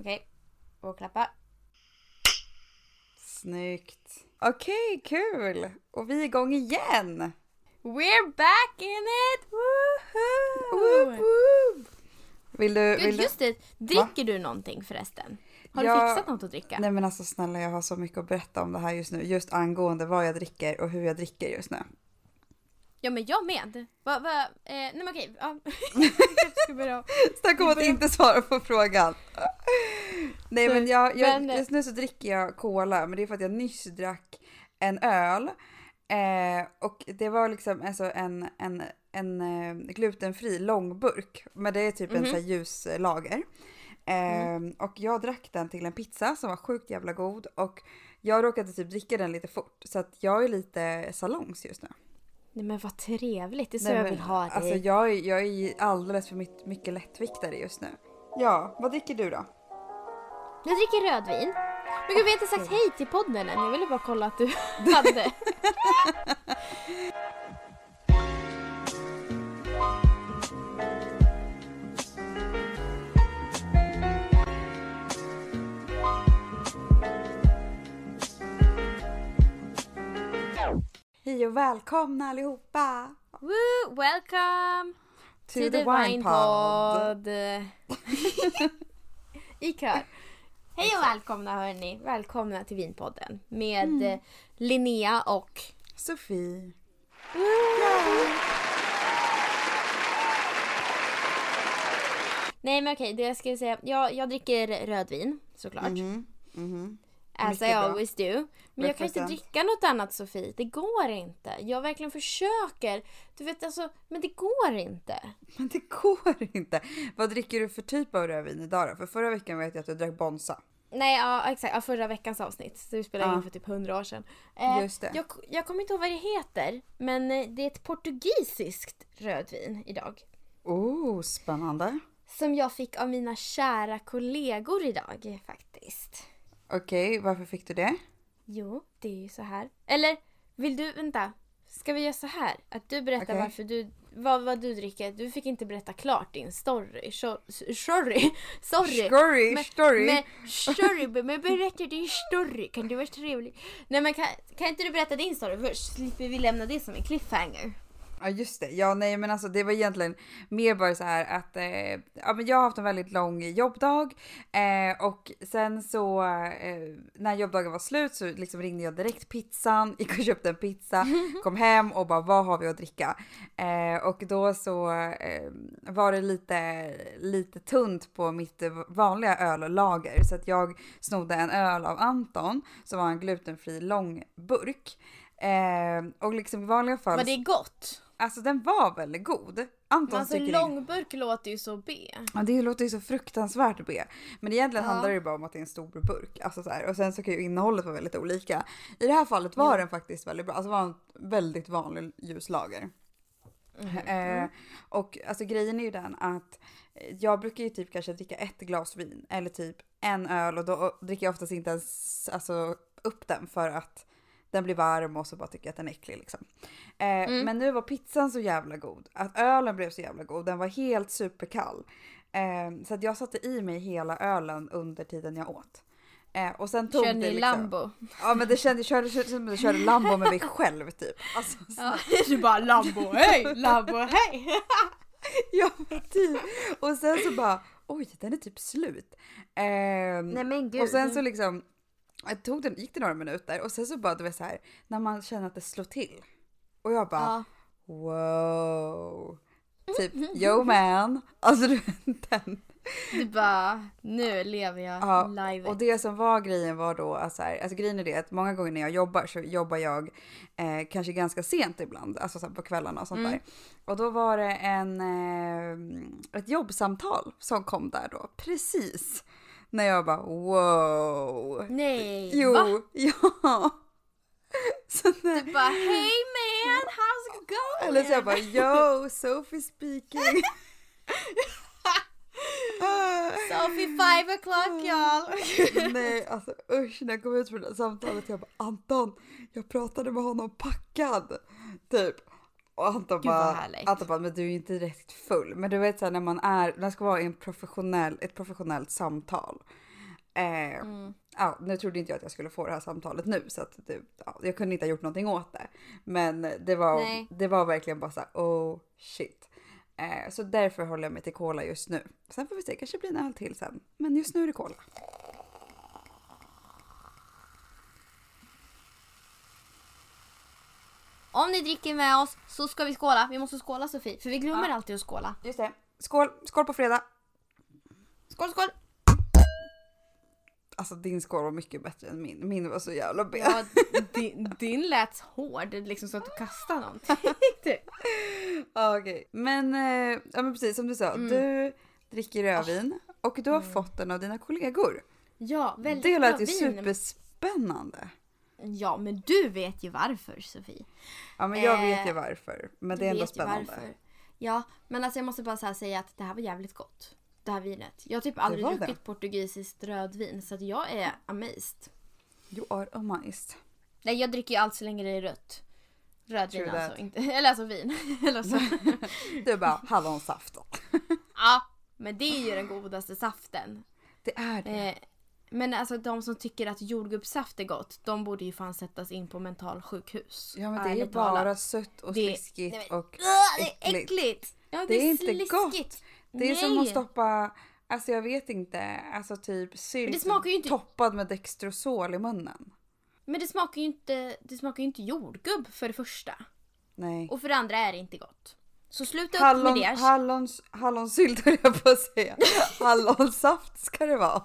Okej. Och klappa. Snyggt. Okej, kul! Och vi är igång igen! We're back in it! Woohoo! Woop, woop. Vill du... Gud, Vill du... just det. Dricker du någonting förresten? Har Ja. du fixat något att dricka? Nej men alltså snälla jag har så mycket att berätta om det här just nu. Just angående vad jag dricker och hur jag dricker just nu. Ja men jag med. Va, va, eh, nej men okej. Ja. Snacka om att inte svara på frågan. Nej men jag, jag, Men- just nu så dricker jag cola men det är för att jag nyss drack en öl. Eh, och det var liksom alltså en, en, en eh, glutenfri långburk. Men det är typ en Mhm. sån här ljuslager. Eh, Och jag drack den till en pizza som var sjukt jävla god. Och jag råkade typ dricka den lite fort. Så att jag är lite salongs just nu. Nej men vad trevligt. Det är så Nej, jag men, vill ha dig. Alltså jag, är- jag är alldeles för mycket, mycket lättviktare just nu. Ja, vad dricker du då? Jag dricker rödvin. Men gud vi har inte sagt hej till podden än. Jag ville bara kolla att du hade. Hej och välkomna allihopa! Woo! Welcome To, to the Wine Pod. I kör. Hej och välkomna hörni. Välkomna till Vinpodden med Mm. eh, Linnea och Sofie. Nej men okej, det jag skulle säga. Jag, jag dricker rödvin såklart. Mhm, mhm. As I bra. always do. Men jag kan inte dricka något annat Sofie. Det går inte. Jag verkligen försöker. Du vet alltså, men det går inte. Men det går inte. Vad dricker du för typ av rödvin idag då? För förra veckan vet jag att du drack Bonsa. Nej, ja exakt. Ja, förra veckans avsnitt. Så vi spelade Ja. in för typ 100 år sedan. Eh, Just det. Jag, jag kommer inte ihåg vad det heter. Men eh, det är ett portugisiskt rödvin idag. Oh, spännande. Som jag fick av mina kära kollegor idag faktiskt. Okej, varför fick du det? Jo, det är ju så här. Eller vill du, vänta. Ska vi göra så här? Att du berättar Okej. varför du, vad, vad du dricker. Du fick inte berätta klart din story. Sor- Sorry. Sorry. Story, Men- story. Men story, men berätta din story. Kan du vara trevlig? Nej men kan, kan inte du berätta din story först? Slipper vi lämna det som en cliffhanger. Ja just det, ja nej men alltså det var egentligen mer bara så här att eh, ja, men jag har haft en väldigt lång jobbdag eh, och sen så eh, när jobbdagen var slut så liksom ringde jag direkt pizzan, gick och köpte en pizza, kom hem och bara vad har vi att dricka? Eh, och då så eh, var det lite, lite tunt på mitt vanliga öllager så att jag snodde en öl av Anton som var en glutenfri lång burk. Eh, och liksom i vanliga fall Var det gott? Alltså den var väldigt god. Anton Alltså tycker långburk låter ju så B. Ja, det låter ju så fruktansvärt B. Men egentligen Ja. handlar det ju bara om att det är en stor burk. Alltså så här. Och sen så kan ju innehållet vara väldigt olika. I det här fallet var den faktiskt väldigt bra. Alltså var en väldigt vanlig ljuslager. Eh, och alltså grejen är ju den att eh, jag brukar ju typ kanske dricka ett glas vin eller typ en öl och då dricker jag oftast inte ens alltså, upp den för att den blir varm och så bara tycker jag att den är äcklig liksom. Eh, Men nu var pizzan så jävla god, att ölen blev så jävla god, den var helt superkall. Eh, så att jag satte i mig hela ölen under tiden jag åt. Eh, och sen tog Kör det ni liksom, Lambo? Ja men det kändes, körde, körde, som att jag körde Lambo med mig själv typ. Alltså, Ja, du bara Lambo, hej! Lambo, hej! Ja men typ. Och sen så bara oj den är typ slut. Ehm, Nej men gud. och sen så liksom jag tog den, gick det några minuter och sen så bara du vet så här när man känner att det slår till. Och jag bara Ja. wow. Typ yo man. Alltså du vet den. Du bara, nu lever jag Ja, live. och det som var grejen var då att så här, alltså grejen är det att många gånger när jag jobbar så jobbar jag eh, kanske ganska sent ibland, alltså så på kvällarna och sånt Mm. där. Och då var det en, eh, ett jobbsamtal som kom där då, precis. När jag bara wow. Nej, Jo, va? ja. Så när, Du bara, hey man, how's it going? eller så jag bara yo, Sophie speaking. Sophie five o'clock y'all. Nej, alltså usch när jag kom ut från det samtalet jag bara Anton, jag pratade med honom packad. Typ. Och Anton bara. Anton bara, men du är ju inte riktigt full. Men du vet såhär när man är, när det ska vara i en professionell, ett professionellt samtal. Eh, Mm. ja, nu trodde inte jag att jag skulle få det här samtalet nu så att det, ja, jag kunde inte ha gjort någonting åt det. Men det var, Nej. det var verkligen bara så här, oh shit. Eh, så därför håller jag mig till cola just nu. Sen får vi se, kanske blir en öl till sen. Men just nu är det cola. Om ni dricker med oss så ska vi skåla. Vi måste skåla Sofie, för vi glömmer Ja. alltid att skåla. Just det. Skål! Skål på fredag! Skål, skål! Alltså din skål var mycket bättre än min. Min var så jävla B. Ja, din, din lät hård, liksom så att du kastade någonting. Typ. Okej. Men, eh, ja, men precis som du sa, Mm. du dricker rödvin och du har fått den av dina kollegor. Ja, väldigt Det lät ju superspännande. Ja, men du vet ju varför Sofie. Ja men jag Eh, vet ju varför. Men det är ändå spännande. Ja, men alltså jag måste bara säga att det här var jävligt gott. Det här vinet. Jag har typ aldrig det. druckit portugisiskt rödvin så att jag är amazed. You are amazed. Nej, jag dricker ju allt så länge det är rött. Rödvin True alltså, that. inte, eller alltså vin. eller så. Du bara hallonsaft. ja, men det är ju den godaste saften. Det är det. Eh, men alltså de som tycker att jordgubbssaft är gott, de borde ju fan sättas in på mentalsjukhus. Ja men det är ju bara talat. sött och Det- sliskigt men- och Ugh, det är äckligt. äckligt! Ja, det, Det är är inte sliskigt. Det är som Nej. att stoppa, alltså jag vet inte, alltså typ sylt det inte- toppad med Dextrosol i munnen. Men det smakar ju inte, det smakar ju inte jordgubb för det första. Nej. Och för det andra är det inte gott. Så sluta upp Hallon, med det. hallons, hallonsylt höll jag på att säga. Hallonsaft ska det vara.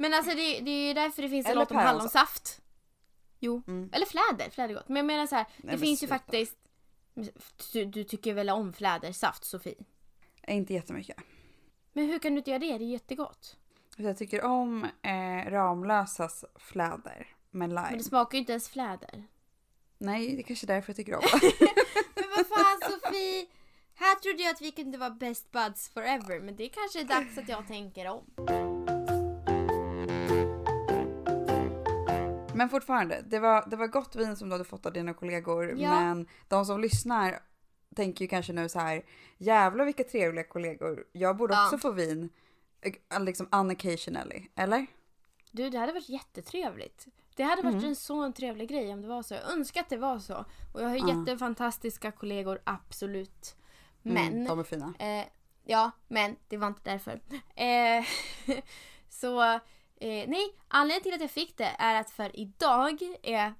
Men alltså det, det är ju därför det finns en Eller låt om päronsaft. hallonsaft. Jo, Mm. eller fläder. Fläder är gott. Men jag menar så här, det men finns ju sluta. faktiskt... Du, du tycker väl om flädersaft Sofie? Inte jättemycket. Men hur kan du inte göra det? Det är jättegott. Jag tycker om eh, Ramlösas fläder med lime. Men det smakar ju inte ens fläder. Nej, det är kanske är därför jag tycker om det. Men vad fan Sofie! Här trodde jag att vi kunde vara best buds forever. Men det kanske är dags att jag tänker om. Men fortfarande, det var, det var gott vin som du hade fått av dina kollegor. Ja. Men de som lyssnar tänker ju kanske nu så här, jävlar vilka trevliga kollegor. Jag borde Ja. också få vin. eh, Liksom unoccasionally, eller? Du, det hade varit jättetrevligt. Det hade varit Mm. en sån trevlig grej om det var så. Jag önskar att det var så. Och jag har Ja. jättefantastiska kollegor, absolut. Mm, Men, de är fina. eh, ja, men det var inte därför. Eh, så, eh, nej, anledningen till att jag fick det är att för idag är...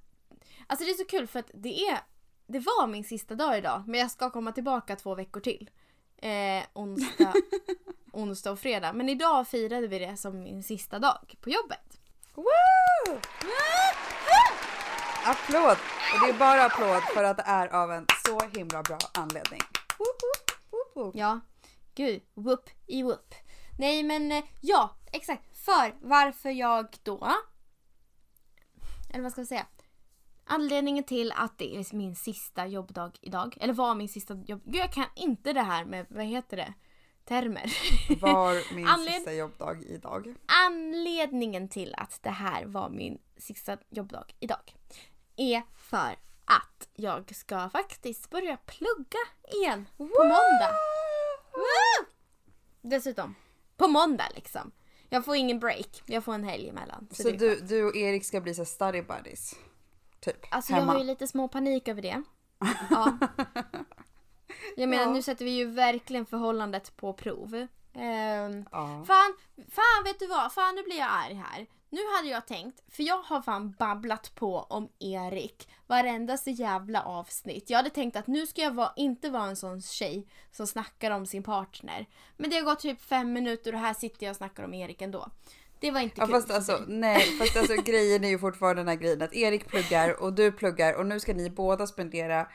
Alltså det är så kul för att det är... Det var min sista dag idag, men jag ska komma tillbaka två veckor till. Eh, onsdag, onsdag och fredag. Men idag firade vi det som min sista dag på jobbet. Woo! Applåd! Och det är bara applåd för att det är av en så himla bra anledning. Woop, woop, woop. Ja, gud, whoop i whoop. Nej men eh, ja, exakt. För varför jag då... Eller vad ska jag säga? Anledningen till att det är min sista jobbdag idag, eller var min sista jobb... Gud jag kan inte det här med, vad heter det? Termer. Var min Anled- sista jobbdag idag. Anledningen till att det här var min sista jobbdag idag är för att jag ska faktiskt börja plugga igen på måndag. Woo! Dessutom, på måndag liksom. Jag får ingen break, jag får en helg emellan. Så Så du, du och Erik ska bli så study buddies? Typ, Alltså jag hemma. har ju lite små panik över det. Ja. Jag menar Ja. nu sätter vi ju verkligen förhållandet på prov. Ehm, Ja. Fan, fan vet du vad? Fan nu blir jag arg här. Nu hade jag tänkt, för jag har fan babblat på om Erik varendaste jävla avsnitt. Jag hade tänkt att nu ska jag vara, inte vara en sån tjej som snackar om sin partner. Men det har gått typ fem minuter och här sitter jag och snackar om Erik ändå. Det var inte Ja, kul. fast alltså, nej, fast alltså grejen är ju fortfarande den här grejen att Erik pluggar och du pluggar och nu ska ni båda spendera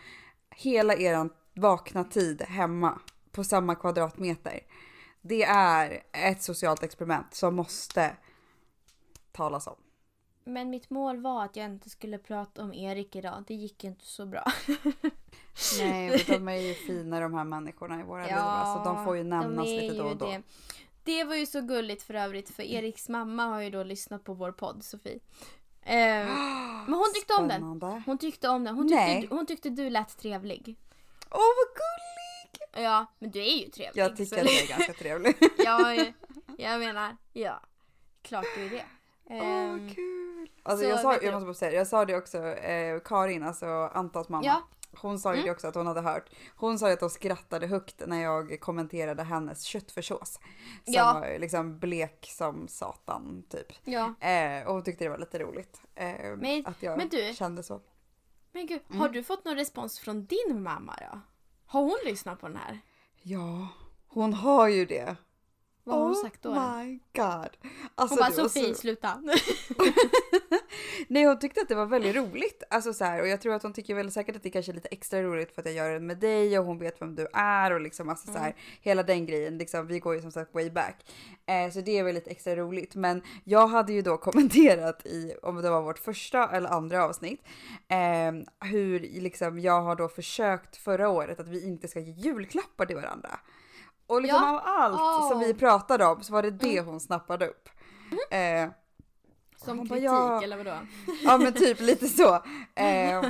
hela eran vakna tid hemma på samma kvadratmeter. Det är ett socialt experiment som måste talas om. Men mitt mål var att jag inte skulle prata om Erik idag. Det gick inte så bra. Nej, de är ju fina de här människorna i våra liv. Alltså, de får ju nämnas lite då och då. Det. det var ju så gulligt för övrigt för Eriks mamma har ju då lyssnat på vår podd Sofie. Eh, men hon tyckte om den. Spännande. Hon tyckte om den. Hon Nej. tyckte, hon tyckte du lät trevlig. Åh vad gullig! Ja, men du är ju trevlig. Jag tycker så- att det är ganska trevligt. ja, jag, menar, ja. klart det är det. Åh vad kul! Alltså så jag, sa, jag måste bara säga jag sa det också, eh, Karin, alltså Antons mamma. Ja. Hon sa ju Mm. också att hon hade hört. Hon sa ju att hon skrattade högt när jag kommenterade hennes köttfärssås. Som Ja. var liksom blek som satan typ. ja. Eh, och hon tyckte det var lite roligt. Eh, Men- att jag men du- kände så. Men gud, Mm. har du fått någon respons från din mamma då? Har hon lyssnat på den här? Ja, hon har ju det. Vad har hon oh sagt då? my god. Alltså, Hon bara Sofie, så- sluta. Nej hon tyckte att det var väldigt roligt. Alltså så här, och jag tror att hon tycker väl säkert att det kanske är lite extra roligt för att jag gör det med dig och hon vet vem du är och liksom alltså så här, Mm. hela den grejen. Liksom, vi går ju som sagt way back. Eh, så det är väl lite extra roligt. Men jag hade ju då kommenterat i, om det var vårt första eller andra avsnitt, eh, hur liksom jag har då försökt förra året att vi inte ska ge julklappar till varandra. Och liksom Ja. av allt som Åh. vi pratade om så var det det hon snappade upp. Eh, Som Hon bara, kritik ja. eller vadå? Ja men typ lite så. Ehm,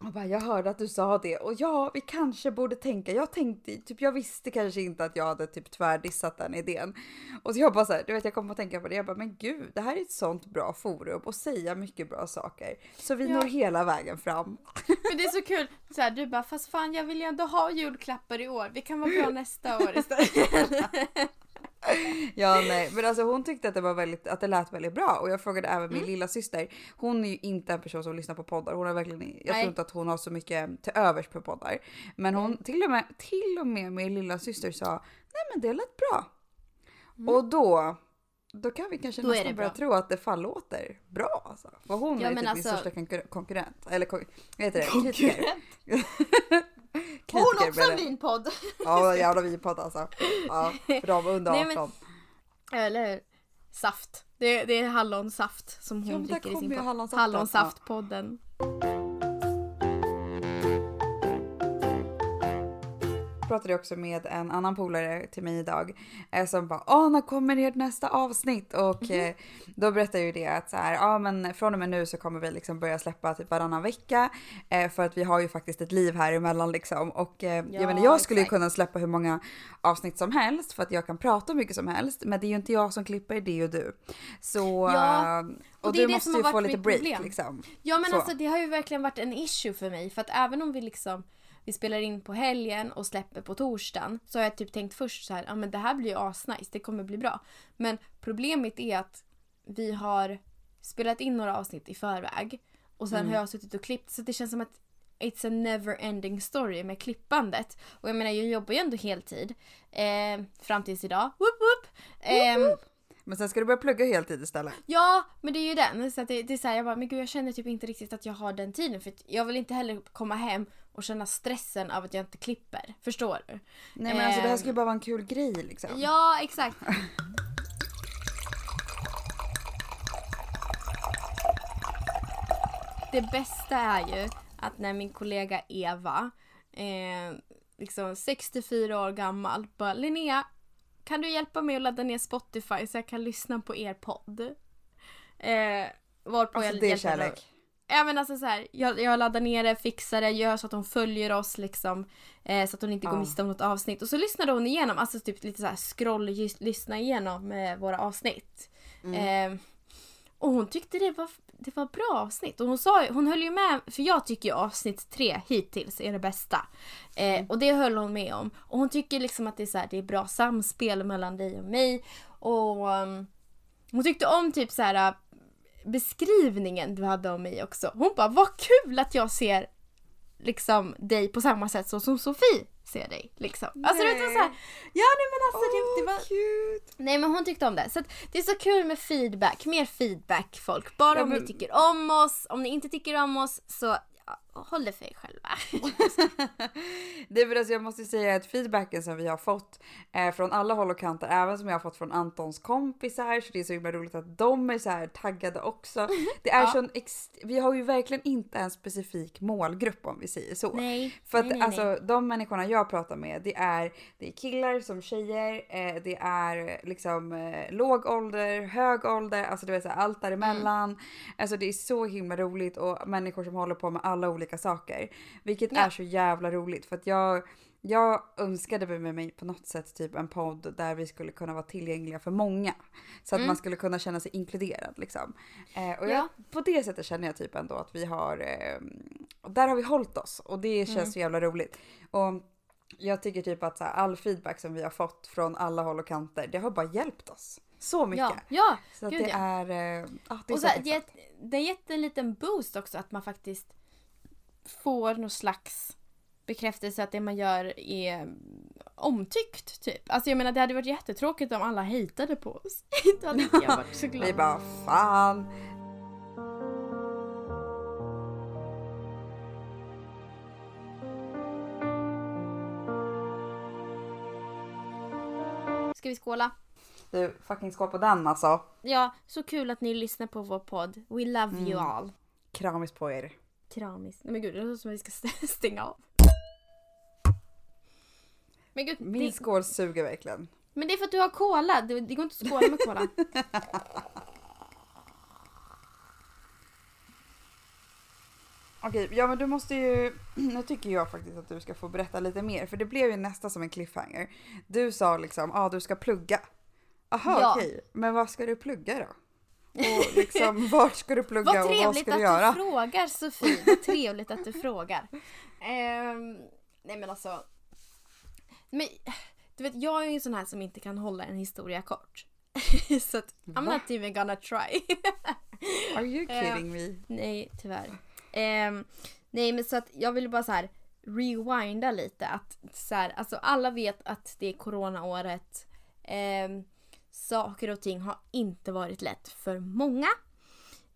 och bara, jag hörde att du sa det och ja, vi kanske borde tänka. Jag tänkte, typ jag visste kanske inte att jag hade typ tvärdissat den idén. Och jag bara så här, du vet jag kom att tänka på det. Jag bara, men gud, det här är ett sånt bra forum och säga mycket bra saker. Så vi Ja. når hela vägen fram. Men det är så kul. Så här, du bara, fast fan jag vill ju ändå ha julklappar i år. Vi kan vara bra nästa år istället. Ja nej, men alltså hon tyckte att det var väldigt, att det lät väldigt bra och jag frågade även min Mm. lilla syster. Hon är ju inte en person som lyssnar på poddar. Hon har verkligen, jag Nej. tror inte att hon har så mycket till övers på poddar. Men hon Mm. till och med, till och med min lilla syster sa nej men det lät bra. Mm. Och då, då kan vi kanske Då nästan börja bra. tro att det fall låter bra alltså. För hon Ja, är typ alltså- min största konkur- konkurrent. Eller vad heter det? Kritiker. Hon också en vinpodd. Ja jävla vinpodd alltså. Ja, för de under Nej, men- 18. Eller hur? Saft. Det, det är hallonsaft som Ja, hon där dricker i sin podd. hallonsaften. Hallonsaftpodden. Pratade jag också med en annan polare till mig idag eh, som bara åh när kommer ert nästa avsnitt? Och Mhm. eh, då berättade ju det att så här, ja men från och med nu så kommer vi liksom börja släppa typ varannan vecka eh, för att vi har ju faktiskt ett liv här emellan liksom och eh, jag Ja, menar jag skulle ju kunna släppa hur många avsnitt som helst för att jag kan prata hur mycket som helst men det är ju inte jag som klipper det är ju du. Så Ja, och och, du måste ju få lite break problem. liksom. Ja men Så. alltså det har ju verkligen varit en issue för mig. För att även om vi liksom vi spelar in på helgen och släpper på torsdagen så har jag typ tänkt först så här, ja men det här blir ju asnice, det kommer bli bra. Men problemet är att vi har spelat in några avsnitt i förväg och sen Mm. har jag suttit och klippt så det känns som att it's a never ending story med klippandet. Och jag menar jag jobbar ju ändå heltid eh, fram tills idag. Woop, woop. Ehm, Men sen ska du börja plugga heltid istället. Ja, men det är ju den. Så det, det är så här, jag bara, men gud jag känner typ inte riktigt att jag har den tiden. För jag vill inte heller komma hem och känna stressen av att jag inte klipper. Förstår du? Nej men alltså det här Ehm. ska ju bara vara en kul grej liksom. Ja, exakt. Det bästa är ju att när min kollega Eva, eh, liksom 64 år gammal, bara Linnea, kan du hjälpa mig att ladda ner Spotify så jag kan lyssna på er podd? Eh, varpå Alltså jag det är kärlek. Ja men alltså så här, jag, jag laddar ner det, fixar det, gör så att hon följer oss liksom. Eh, så att hon inte går miste om något avsnitt. Och så lyssnade hon igenom, alltså typ lite så här scroll, lyssna igenom eh, våra avsnitt. Mm. Eh, och hon tyckte det var, det var bra avsnitt. Och hon, sa, hon höll ju med, för jag tycker ju avsnitt tre hittills är det bästa. Eh, Mm. och det höll hon med om. Och hon tycker liksom att det är, så här, det är bra samspel mellan dig och mig. Och um, hon tyckte om typ så här beskrivningen du hade om mig också. Hon bara, vad kul att jag ser liksom dig på samma sätt så som Sofie ser dig. Liksom. Alltså det var så här, ja nej men alltså det, det var... cute! Nej men hon tyckte om det. Så det är så kul med feedback, mer feedback folk. Bara Ja, om men- ni tycker om oss, om ni inte tycker om oss så ja, håll det för er själva. Det är alltså, jag måste säga att feedbacken som vi har fått eh, från alla håll och kanter, även som jag har fått från Antons kompisar, så det är så himla roligt att de är så här taggade också. Det är Ja. sån vi har ju verkligen inte en specifik målgrupp om vi säger så. nej, För att nej, nej, alltså nej. de människorna jag pratar med, det är, det är killar som tjejer, eh, det är liksom eh, låg ålder, hög ålder, alltså du vet så här, allt däremellan. Alltså det är så himla roligt och människor som håller på med alla olika saker. Vilket Ja. är så jävla roligt för att jag jag önskade med mig på något sätt typ en podd där vi skulle kunna vara tillgängliga för många. Så att Mm. man skulle kunna känna sig inkluderad liksom. Eh, och Ja. jag, på det sättet känner jag typ ändå att vi har, eh, där har vi hållit oss och det känns Mm. så jävla roligt. Och jag tycker typ att så här, all feedback som vi har fått från alla håll och kanter, det har bara hjälpt oss. Så mycket. Ja, ja. Så att gud, det ja. är, ah, det är Och så så det, det har gett en liten boost också att man faktiskt får någon slags bekräftelse att det man gör är omtyckt typ. Alltså jag menar det hade varit jättetråkigt om alla hatade på oss. Då hade inte jag varit så glad. Vi bara fan. Ska vi skåla? Du fucking skål på den alltså. Ja, så kul att ni lyssnar på vår podd. We love you Mm. all. Kramis på er. Kramis. Nej men gud, det låter som att vi ska st- stänga av. Men gud, Min det, skål suger verkligen. men det är för att du har cola. Det, det går inte att skåla med cola. Okej, ja men du måste ju, nu tycker jag faktiskt att du ska få berätta lite mer för det blev ju nästan som en cliffhanger. Du sa liksom, ja ah, du ska plugga. Aha Ja. okej, men vad ska du plugga då? Och liksom vart ska du plugga Vad och vad trevligt ska att du du göra? frågar Sofie. Vad trevligt att du frågar. Ehm, nej men alltså. Men, du vet jag är ju en sån här som inte kan hålla en historia kort. Så att I'm Va? not even gonna try. Are you Eh, kidding me? nej tyvärr. Ehm, nej men så att jag vill bara så här rewinda lite. Att så här, alltså alla vet att det är coronaåret. Ehm, saker och ting har inte varit lätt för många.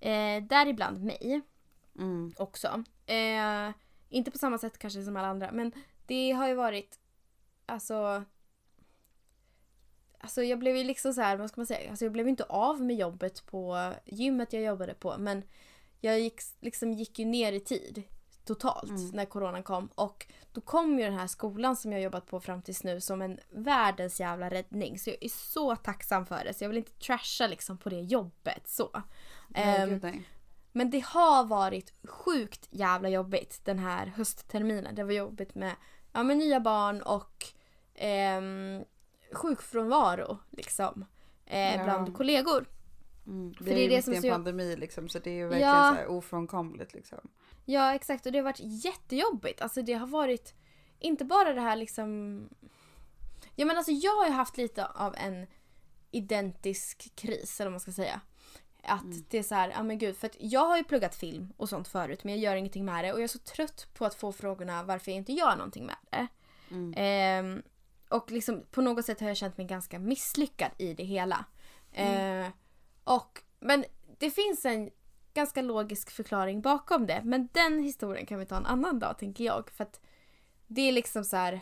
Eh, däribland mig Mm. också. Eh, inte på samma sätt kanske som alla andra men det har ju varit alltså Alltså jag blev ju liksom så här, vad ska man säga, alltså jag blev inte av med jobbet på gymmet jag jobbade på men jag gick, liksom gick ju ner i tid totalt Mm. när coronan kom och då kom ju den här skolan som jag jobbat på fram tills nu som en världens jävla räddning så jag är så tacksam för det så jag vill inte trasha liksom på det jobbet så. Nej, nej. men det har varit sjukt jävla jobbigt den här höstterminen. Det var jobbigt med ja, med nya barn och ehm, sjukfrånvaro liksom. Eh, Ja. Bland kollegor. Mm. Vi är det är ju det mitt som i en pandemi liksom så det är ju verkligen Ja. så ofrånkomligt liksom. Ja exakt och det har varit jättejobbigt. Alltså det har varit inte bara det här liksom... Ja men alltså jag har ju haft lite av en identisk kris eller vad man ska säga. Att Mm. det är så här, ja men gud för att jag har ju pluggat film och sånt förut men jag gör ingenting med det och jag är så trött på att få frågorna varför jag inte gör någonting med det. Mm. Ehm, och liksom på något sätt har jag känt mig ganska misslyckad i det hela. Mm. Eh, och, men det finns en ganska logisk förklaring bakom det. Men den historien kan vi ta en annan dag tänker jag. För att det är liksom så här.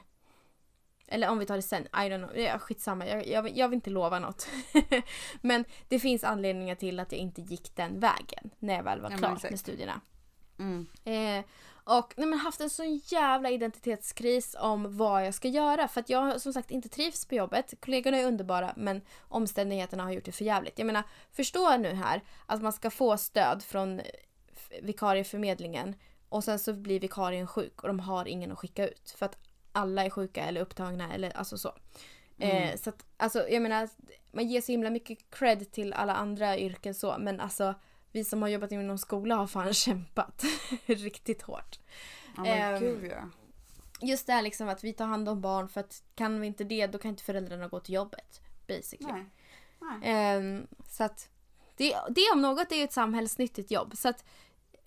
Eller om vi tar det sen, I don't know. Ja, skitsamma, jag, jag, jag vill inte lova något. men det finns anledningar till att jag inte gick den vägen när jag väl var klar med studierna. Mm. Eh, och nej, men haft en sån jävla identitetskris om vad jag ska göra. För att jag har som sagt inte trivs på jobbet. Kollegorna är underbara men omständigheterna har gjort det för jävligt. Jag menar, förstå nu här att man ska få stöd från vikarieförmedlingen och sen så blir vikarien sjuk och de har ingen att skicka ut. För att alla är sjuka eller upptagna eller alltså så. Eh, så att, alltså jag menar, man ger så himla mycket cred till alla andra yrken så men alltså vi som har jobbat inom skola har fan kämpat riktigt hårt. Ja men Ehm, gud ja. Just det här liksom att vi tar hand om barn för att kan vi inte det då kan inte föräldrarna gå till jobbet. Basically. Nej. Nej. Ehm, så att det, det om något är ju ett samhällsnyttigt jobb. Så att,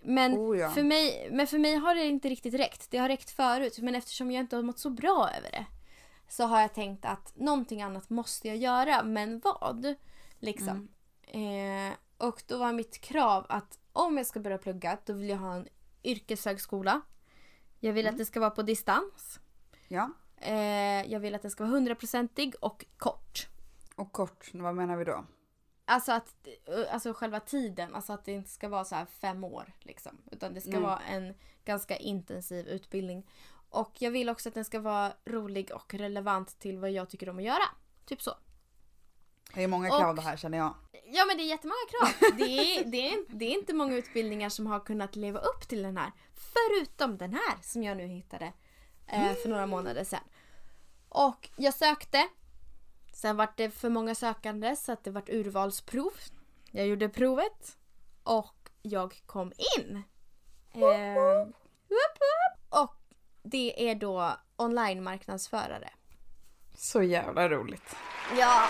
men, Oh, ja. för mig, men för mig har det inte riktigt räckt. Det har räckt förut men eftersom jag inte har mått så bra över det så har jag tänkt att någonting annat måste jag göra. Men vad? Liksom. Eh, och då var mitt krav att om jag ska börja plugga då vill jag ha en yrkeshögskola. Jag vill att det ska vara på distans. Ja. Eh, jag vill att den ska vara hundraprocentig och kort. Och kort, vad menar vi då? Alltså att alltså själva tiden, alltså att det inte ska vara så här fem år liksom. Utan det ska Nej. vara en ganska intensiv utbildning. Och jag vill också att den ska vara rolig och relevant till vad jag tycker om att göra. Typ så. Det är många Och- krav det här känner jag. Ja men det är jättemånga krav. Det är, det, är, det är inte många utbildningar som har kunnat leva upp till den här. Förutom den här som jag nu hittade eh, för några månader sedan. Och jag sökte. Sen var det för många sökande så att det var urvalsprov. Jag gjorde provet och jag kom in. Eh, och det är då online marknadsförare. Så jävla roligt. Ja.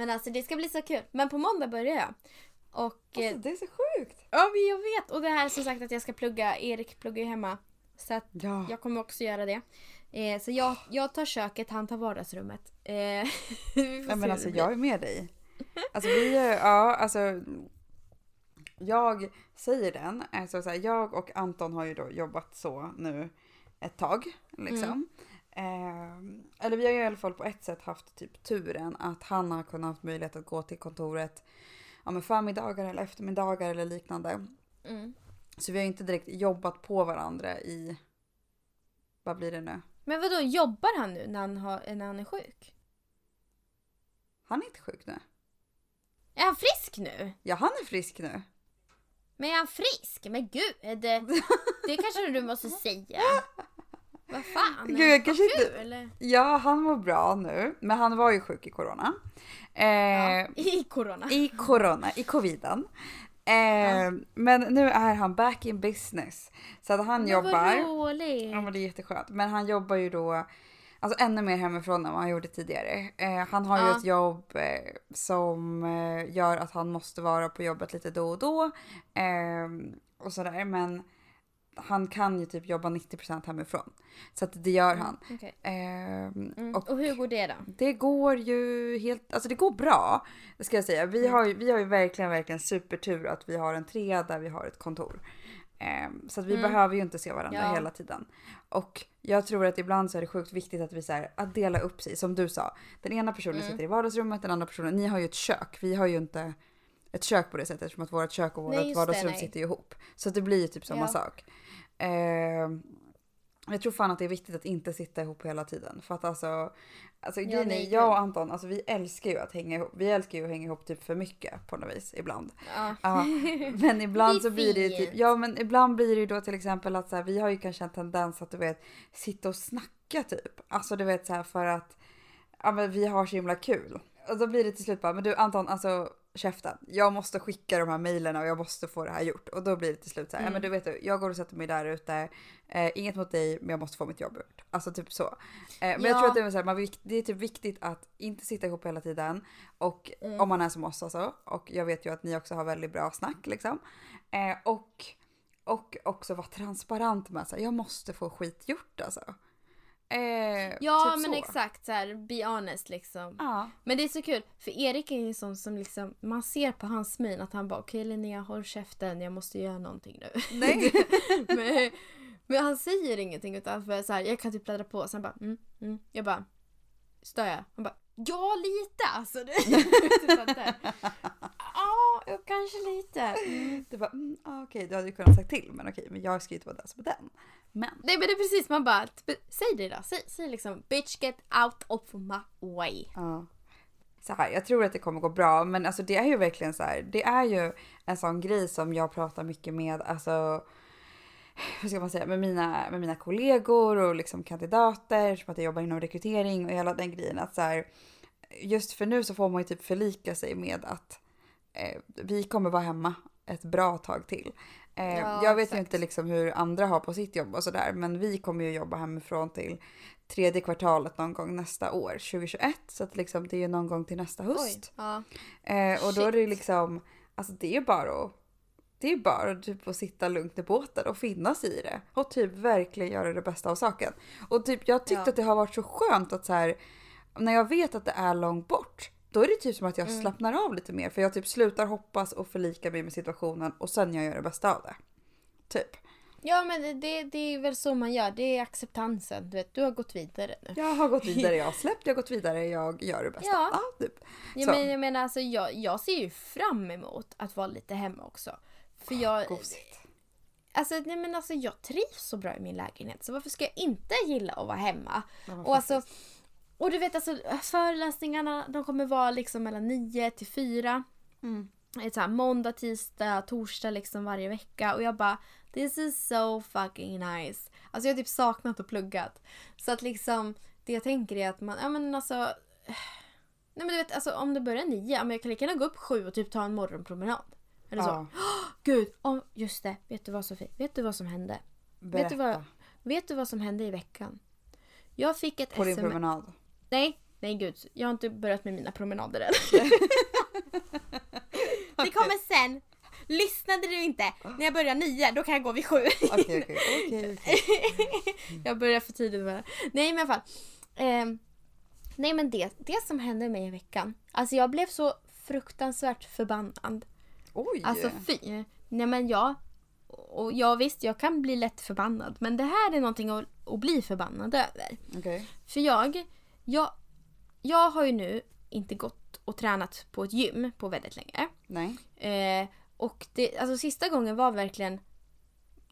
Men alltså det ska bli så kul. Men på måndag börjar jag. Och eh, Alltså, det är så sjukt. ja, men jag vet. Och det här som sagt att jag ska plugga. Erik pluggar ju hemma. Så att Ja. jag kommer också göra det. Eh, så jag, jag tar köket, han tar vardagsrummet. Eh, Nej, men alltså jag är med dig. Alltså vi ja alltså. Jag säger den, alltså så här, jag och Anton har ju då jobbat så nu ett tag liksom. Eh, eller vi har ju i alla fall på ett sätt haft typ turen att han har kunnat haft möjlighet att gå till kontoret ja, med förmiddagar eller eftermiddagar eller liknande. Mm. Så vi har inte direkt jobbat på varandra i, vad blir det nu? Men vad då jobbar han nu när han, har, när han är sjuk? Han är inte sjuk nu. Är han frisk nu? Ja han är frisk nu. Men är han frisk? Men gud, det, det kanske du måste säga. Vad fan? Gud, jag kanske Vad inte- kul. Ja, han mår bra nu, men han var ju sjuk i corona. Eh, Ja, I corona. I corona, i coviden. Eh, Men nu är han back in business. Så att han Men jobbar. vad roligt. Ja men det är jätteskönt. Men han jobbar ju då alltså ännu mer hemifrån än vad han gjorde tidigare. Eh, han har ju Ja. ett jobb eh, som eh, gör att han måste vara på jobbet lite då och då. Eh, och sådär. Men han kan ju typ jobba 90% hemifrån. Så att det gör han. Okej. Eh, Mm. och Och hur går det då? det går ju helt, alltså det går bra. Ska jag säga. Vi Mm. har ju, vi har ju verkligen, verkligen supertur att vi har en trea där vi har ett kontor. Ehm, så att vi Mm. behöver ju inte se varandra Ja. hela tiden. Och jag tror att ibland så är det sjukt viktigt att vi så här, att dela upp sig. Som du sa, den ena personen Mm. sitter i vardagsrummet, den andra personen, ni har ju ett kök. Vi har ju inte ett kök på det sättet eftersom att vårt kök och vårt vardagsrum nej. sitter ju ihop. Så att det blir ju typ samma Ja. sak. Ehm, jag tror fan att det är viktigt att inte sitta ihop hela tiden. För att alltså, alltså Ja, nej, jag och. Anton, alltså vi älskar ju att hänga ihop. Vi älskar ju att hänga ihop typ för mycket på något vis ibland. Ja. Ja, men ibland så blir det ju typ, ja men ibland blir det ju då till exempel att så här, vi har ju kanske en tendens att du vet sitta och snacka typ. Alltså du vet så här för att ja men vi har så himla kul. Och då blir det till slut bara, men du Anton alltså käften. Jag måste skicka de här mejlen och jag måste få det här gjort. Och då blir det till slut så här, ja men du vet du, jag går och sätter mig där ute. Eh, inget mot dig men jag måste få mitt jobb gjort. Alltså typ så. Eh, men jag Ja. tror att det är, så här, man, det är typ viktigt att inte sitta ihop hela tiden. Och Mm. om man är som oss alltså. Och jag vet ju att ni också har väldigt bra snack liksom. Eh, och, och också vara transparent med att jag måste få skit gjort alltså. Eh, Ja typ men så. exakt så här, be honest liksom. Ja. Men det är så kul för Erik är ju en sån som liksom, man ser på hans min att han bara okej Linnea håll käften jag måste göra någonting nu. Nej. men, men han säger ingenting utan för så här, jag kan typ bläddra på och sen bara mm, mm. Jag bara stör jag? Han bara ja lite alltså. Typ där. Ja kanske lite. Mm. Du bara, mm, okej du hade ju kunnat sagt till men okej men jag ska ju inte vara den som den. Men. Nej men det är precis man bara typ, säg det då. Säg, säg liksom bitch get out of my way. Ja. Så här, jag tror att det kommer gå bra men alltså det är ju verkligen så här. Det är ju en sån grej som jag pratar mycket med alltså hur ska man säga, med mina, med mina kollegor och liksom kandidater som att jag jobbar inom rekrytering och hela den grejen att så här, just för nu så får man ju typ förlika sig med att eh, vi kommer vara hemma ett bra tag till. Eh, Ja, jag vet exakt. ju inte liksom hur andra har på sitt jobb och sådär men vi kommer ju jobba hemifrån till tredje kvartalet någon gång nästa år, 2021. Så att liksom det är ju någon gång till nästa höst. Ja. Eh, och då är det ju liksom, alltså det är ju bara att det är bara typ att sitta lugnt i båten och finnas i det. Och typ verkligen göra det bästa av saken. Och typ jag tyckte Ja. att det har varit så skönt att så här, när jag vet att det är långt bort. Då är det typ som att jag Mm. slappnar av lite mer. För jag typ slutar hoppas och förlika mig med situationen och sen jag gör det bästa av det. Typ. Ja men det- det, det är väl så man gör. Det är acceptansen. Du vet, du har gått vidare nu. Jag har gått vidare, jag har släppt, jag har gått vidare, jag gör det bästa. Ja. Ja, typ. Ja, men jag menar alltså jag, jag ser ju fram emot att vara lite hemma också. För jag, Gosigt. alltså, nej, men alltså jag trivs så bra i min lägenhet så varför ska jag inte gilla att vara hemma? Ja, Och alltså. Och du vet alltså föreläsningarna de kommer vara liksom mellan 9 till 4. Mm. så här, måndag, tisdag, torsdag liksom varje vecka och jag bara this is so fucking nice. Alltså jag har typ saknat och pluggat. Så att liksom det jag tänker är att man, ja men alltså Nej men du vet alltså om det börjar nio, ja, men jag kan lika gärna gå upp sju och typ ta en morgonpromenad. Eller så. Ja. Gud, oh, just det. Vet du vad Sofie? Vet du vad som hände? Berätta. Vet du vad, vet du vad som hände i veckan? Jag fick ett På din sms. promenad. Nej, nej gud. Jag har inte börjat med mina promenader än. det kommer sen. Lyssnade du inte? När jag börjar nio, då kan jag gå vid sju. Okej, okej, okej, okej. jag börjar för tidigt bara. Nej men i alla fall. Ehm, nej men det, det som hände mig i veckan. Alltså jag blev så fruktansvärt förbannad. Oj! Alltså fy. Nej men jag. Och jag visst, jag kan bli lätt förbannad. Men det här är någonting att, att bli förbannad över. Okej. För jag, jag, jag har ju nu inte gått och tränat på ett gym på väldigt länge. Nej. Eh, och det, alltså sista gången var verkligen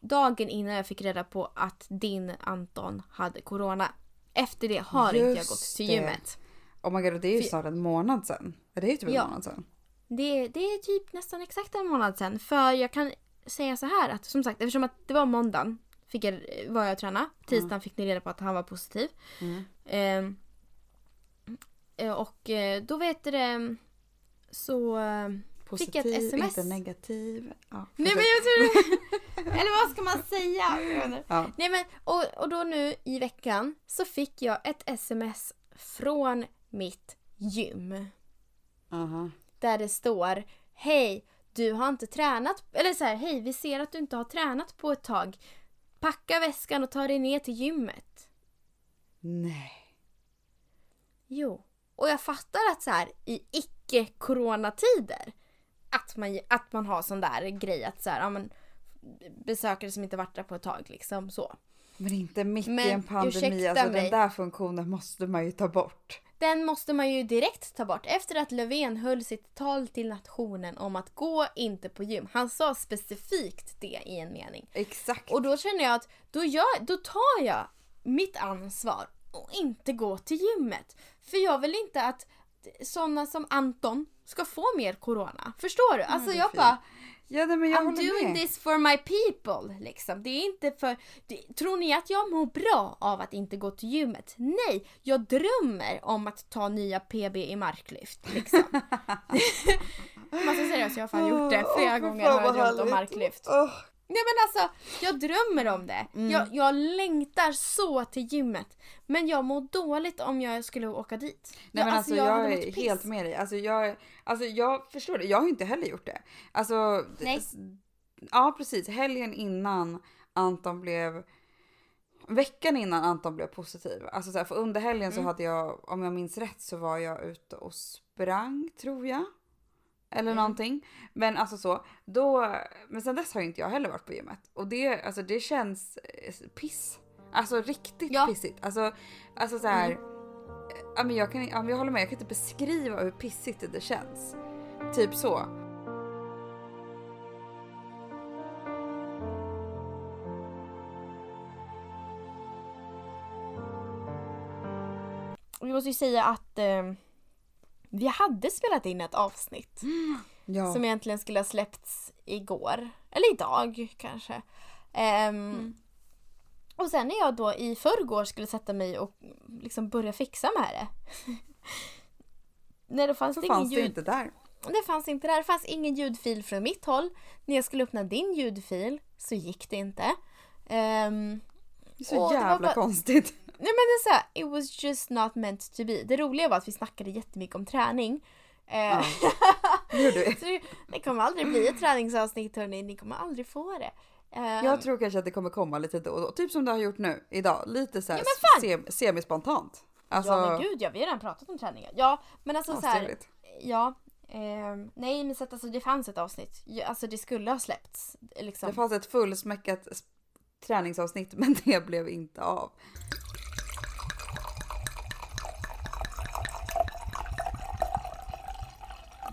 dagen innan jag fick reda på att din Anton hade corona. Efter det har inte jag Just gått till det. gymmet. Oh my god, det är ju För- snart en månad sedan. Är det är typ en Ja. månad sedan? Det, det är typ nästan exakt en månad sedan. För jag kan säga så här att som sagt eftersom att det var måndagen fick jag, var jag och tränade. Tisdagen fick ni reda på att han var positiv. Mm. Eh, och eh, då vet du det så... eh, Positiv, Fick jag ett sms? inte negativ. Ja, Nej men jag tror Eller vad ska man säga? Ja. Nej men och, och då nu i veckan så fick jag ett sms från mitt gym. Aha. Där det står Hej, du har inte tränat. Eller så här, hej vi ser att du inte har tränat på ett tag. Packa väskan och ta dig ner till gymmet. Nej. Jo. Och jag fattar att så här i icke-coronatider att man, att man har sån där grej att så här, ja, men, besökare som inte varit där på ett tag liksom så. Men inte mitt i Men en pandemi. Alltså mig. den där funktionen måste man ju ta bort. Den måste man ju direkt ta bort efter att Löfven höll sitt tal till nationen om att gå inte på gym. Han sa specifikt det i en mening. Exakt. Och då känner jag att då, gör, då tar jag mitt ansvar och inte gå till gymmet. För jag vill inte att sådana som Anton ska få mer corona. Förstår du? Alltså jag bara, ja, men jag I'm doing med. this for my people. Liksom. Det är inte för... Det, tror ni att jag mår bra av att inte gå till gymmet? Nej, jag drömmer om att ta nya PB i marklyft. Liksom. Alltså seriöst, jag har fan gjort det. Flera fy gånger har jag drömt om marklyft. Åh. Nej men alltså, jag drömmer om det. Mm. Jag, jag längtar så till gymmet. Men jag mår dåligt om jag skulle åka dit. Nej men alltså, jag, hade mått är helt med dig. Alltså jag, alltså jag förstår det. Jag har inte heller gjort det. Alltså, Nej. Ja precis, helgen innan Anton blev Veckan innan Anton blev positiv. Alltså så här, för under helgen så Mm. hade jag, om jag minns rätt så var jag ute och sprang tror jag. Eller Mm. någonting. Men alltså så, då, men sen dess har ju inte jag heller varit på gymmet. Och det, alltså det känns eh, piss. Alltså riktigt Ja. pissigt. Alltså, alltså så här. Mm. Ja, men jag, kan, ja, men jag håller med, jag kan inte beskriva hur pissigt det känns. Typ så. Vi måste ju säga att eh, vi hade spelat in ett avsnitt. Ja. Som egentligen skulle ha släppts igår. Eller idag kanske. Ehm, Och sen när jag då i förrgår skulle sätta mig och liksom börja fixa med det. Nej, då fanns så det fanns det ljud. inte där. Det fanns inte där. Det fanns ingen ljudfil från mitt håll. När jag skulle öppna din ljudfil så gick det inte. Det är så det jävla bara- konstigt. Nej men det är så här, it was just not meant to be. Det roliga var att vi snackade jättemycket om träning. Eh, Ja. Det det, det kommer aldrig bli ett träningsavsnitt hörni, ni kommer aldrig få det. Ehm, Jag tror kanske att det kommer komma lite då och då. Typ som det har gjort nu idag. Lite så här Ja, sem, semispontant. Alltså, ja men gud ja, vi har redan pratat om träningar. Ja men alltså så här, astrevligt. ja. ehm, nej men så att alltså, det fanns ett avsnitt. Ja, Alltså det skulle ha släppts. Liksom. Det fanns ett fullsmäckat träningsavsnitt men det blev inte av.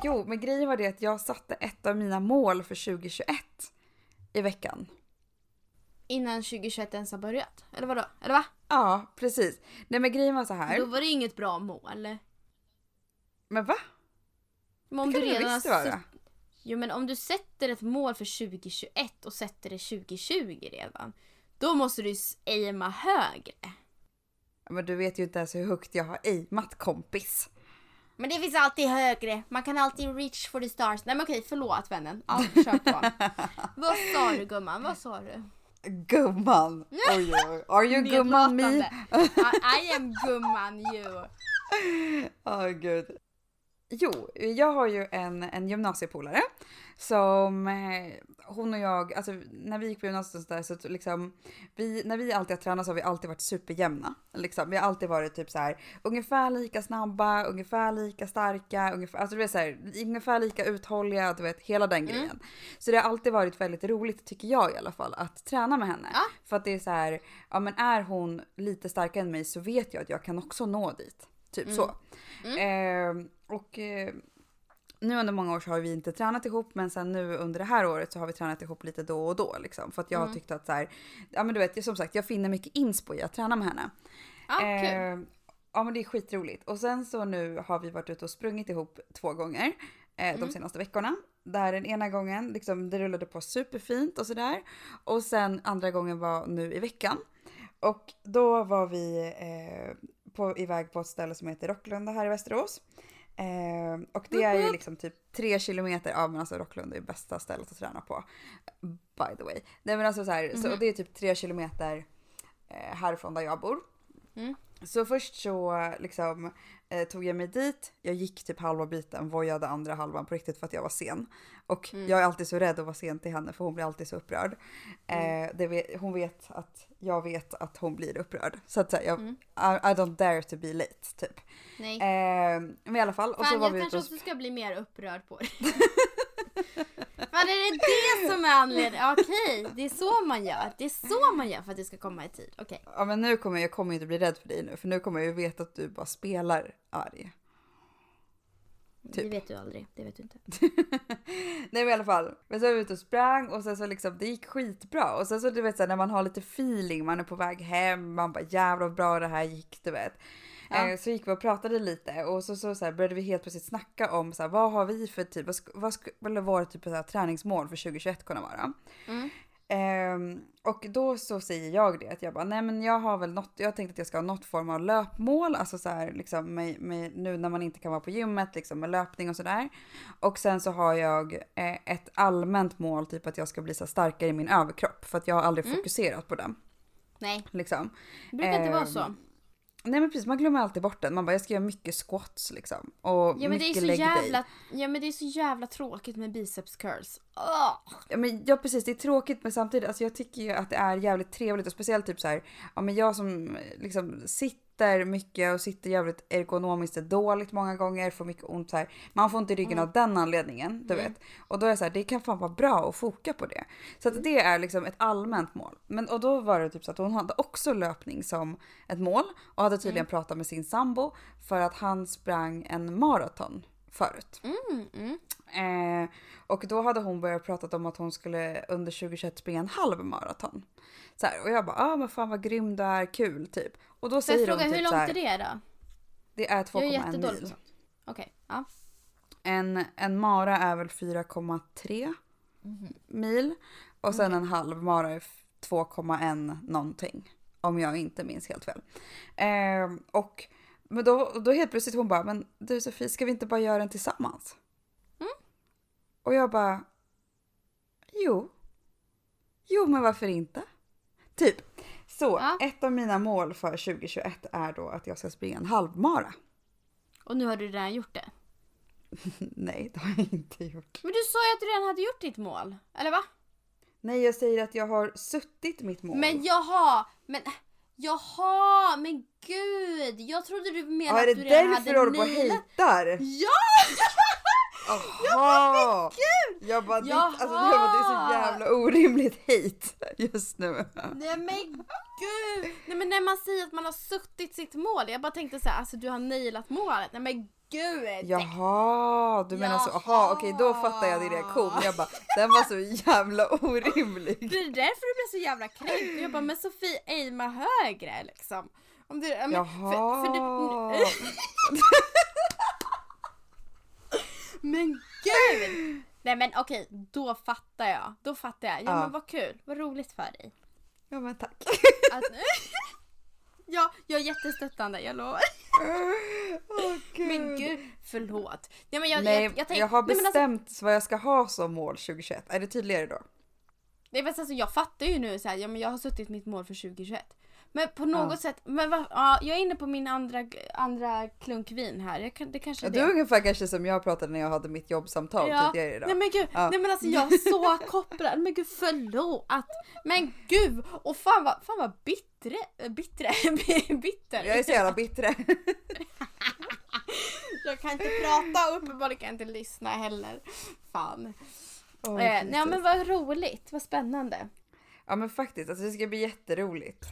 Jo, men grejen var det att jag satte ett av mina mål för 2021 i veckan. Innan 2021 ens har börjat. Eller vadå? Eller va? Ja, precis. Nej men grejen var så här. Då var det ju inget bra mål. Men va? Men om Det du kan det redan visst vara. Jo men om du sätter ett mål för 2021 och sätter det 2020 redan. Då måste du s- aima högre. Men du vet ju inte ens hur högt jag har aimat kompis. Men det finns alltid högre. Man kan alltid reach for the stars. Nej men okej, förlåt vännen. Ja, kör på. Vad sa du gumman? Vad sa du? Gumman! Oj, oj. Are you gumman me? I, am gumman you. Åh gud. Jo, jag har ju en, en gymnasiepolare som eh, hon och jag, alltså när vi gick på gymnasiet och sådär så liksom, vi, när vi alltid har tränat så har vi alltid varit superjämna. Liksom. Vi har alltid varit typ så här ungefär lika snabba, ungefär lika starka, ungefär, alltså du vet så här, ungefär lika uthålliga, du vet hela den grejen. Så det har alltid varit väldigt roligt tycker jag i alla fall att träna med henne. Ja. För att det är så här, ja men är hon lite starkare än mig så vet jag att jag kan också nå dit. Typ så. Eh, och eh, nu under många år så har vi inte tränat ihop men sen nu under det här året så har vi tränat ihop lite då och då liksom. För att jag har tyckt att så här, ja men du vet som sagt jag finner mycket inspo i att träna med henne. Ja, kul. Eh, ja men det är skitroligt. Och sen så nu har vi varit ute och sprungit ihop två gånger eh, Mm. de senaste veckorna. Där den ena gången liksom det rullade på superfint och sådär. Och sen andra gången var nu i veckan. Och då var vi eh, på, iväg på ett ställe som heter Rocklunda här i Västerås. Eh, och det är ju liksom typ tre kilometer, ja men alltså Rocklunda är bästa stället att träna på. By the way. Nej men alltså så här, så, och det är typ tre kilometer eh, härifrån där jag bor. Mm. Så först så liksom eh, tog jag mig dit, jag gick typ halva biten, vojade andra halvan på riktigt för att jag var sen. Och jag är alltid så rädd att vara sen till henne för hon blir alltid så upprörd. Eh, det vet, hon vet att jag vet att hon blir upprörd. Så att så här, jag, I, I don't dare to be late typ. Nej. Eh, men i alla fall. Och så Fan, var jag vi kanske också ska bli mer upprörd på det. Fan, är det det som är anledningen? Okej, det är så man gör. Det är så man gör för att det ska komma i tid. Okej. Ja men nu kommer jag, jag kommer inte bli rädd för dig nu för nu kommer jag ju veta att du bara spelar arg. Typ. Det vet du aldrig. Det vet du inte. Nej men i alla fall. Men så var vi ute och sprang och sen så liksom det gick skitbra. Och sen så du vet så här, när man har lite feeling, man är på väg hem, man bara jävlar vad bra det här gick du vet. Ja. Eh, så gick vi och pratade lite och så, så, så här, började vi helt plötsligt snacka om så här, vad har vi för typ, vad, sk- vad skulle våra typ så här, träningsmål för 2021 kunna vara? Mm. Ehm, och då så säger jag det att jag bara nej men jag har väl något, jag tänkte att jag ska ha något form av löpmål, alltså så här liksom med, med, nu när man inte kan vara på gymmet liksom med löpning och sådär. Och sen så har jag eh, ett allmänt mål, typ att jag ska bli så starkare i min överkropp för att jag har aldrig fokuserat på den. Nej, Liksom. det brukar inte vara Ehm, så. Nej men precis, man glömmer alltid bort den. Man bara jag ska göra mycket squats liksom. Och Ja men, det är mycket så jävla, ja men det är så jävla tråkigt med biceps curls. Ja, men, ja precis, det är tråkigt men samtidigt, alltså jag tycker ju att det är jävligt trevligt och speciellt typ så här, ja men jag som liksom sitter mycket och sitter jävligt ergonomiskt dåligt många gånger, får mycket ont så här. Man får inte ryggen av den anledningen, du vet. Och då är det så här, det kan fan vara bra att foka på det. Så att det är liksom ett allmänt mål. Men och då var det typ så att hon hade också löpning som ett mål och hade tydligen pratat med sin sambo för att han sprang en maraton förut. Mm, mm. Eh, och då hade hon börjat prata om att hon skulle under 2021 springa en halv maraton. Så här, och jag bara, ah men fan vad grym du är, kul typ. Och då Så jag säger hon typ hur så långt här, är det då? det är Jag är 2,1 jättedålig på mil. Okej, ja. En, en mara är väl 4,3 mil. Och sen en halv mara är f- 2,1 någonting. Om jag inte minns helt fel. Eh, och men då, då helt plötsligt hon bara, men du Sofie, ska vi inte bara göra den tillsammans? Mm. Och jag bara, jo. Jo, men varför inte? Typ. Så Ja. ett av mina mål för 2021 är då att jag ska springa en halvmara. Och nu har du redan gjort det. Nej, det har jag inte gjort. Men du sa ju att du redan hade gjort ditt mål. Eller va? Nej, jag säger att jag har suttit mitt mål. Men jaha, men jaha, men gud. Jag trodde du menade ja, är det att du redan därför du hade håller på och hejtar? Ja! Jaha! Jag bara, ditt, alltså, jag bara, det är så jävla orimligt hejt just nu. Nej men gud! Nej men när man säger att man har suttit sitt mål. Jag bara tänkte så här, alltså du har nailat målet. Nej men gud! Jaha, du menar så. Jaha, okej då fattar jag din reaktion. Jag bara, den var så jävla orimlig. Det är därför du blev så jävla kränkt. Jag bara, men Sofie, aima högre liksom. Om du, men, Jaha. För, för du, men gud! Nej men okej, då fattar jag. Då fattar jag. Ja, Ja. men vad kul. Vad roligt för dig. Ja men tack. Att... ja, jag är jättestöttande, jag lovar. Gud. Men gud, förlåt. Nej, men jag, Nej, jag, jag, tänk- jag har nej, alltså, bestämt vad jag ska ha som mål 2021. Är det tydligare då? nej, men alltså, jag fattar ju nu så här, ja, men jag har suttit mitt mål för 2021. Men på något Ja. sätt, men va, ja, jag är inne på min andra, andra klunk vin här. Jag det kanske Ja, är du är det. ungefär kanske som jag pratade när jag hade mitt jobbsamtal Ja. tidigare idag. Nej men gud, Ja. nej men alltså jag är så kopplad. Men gud förlåt. Men gud, och fan vad, fan vad bittre, äh, bittre, bitter. Jag är så jävla bittre. Jag kan inte prata och uppenbarligen kan jag inte lyssna heller. Fan. Åh, eh, nej men vad roligt, vad spännande. Ja men faktiskt, alltså det ska bli jätteroligt.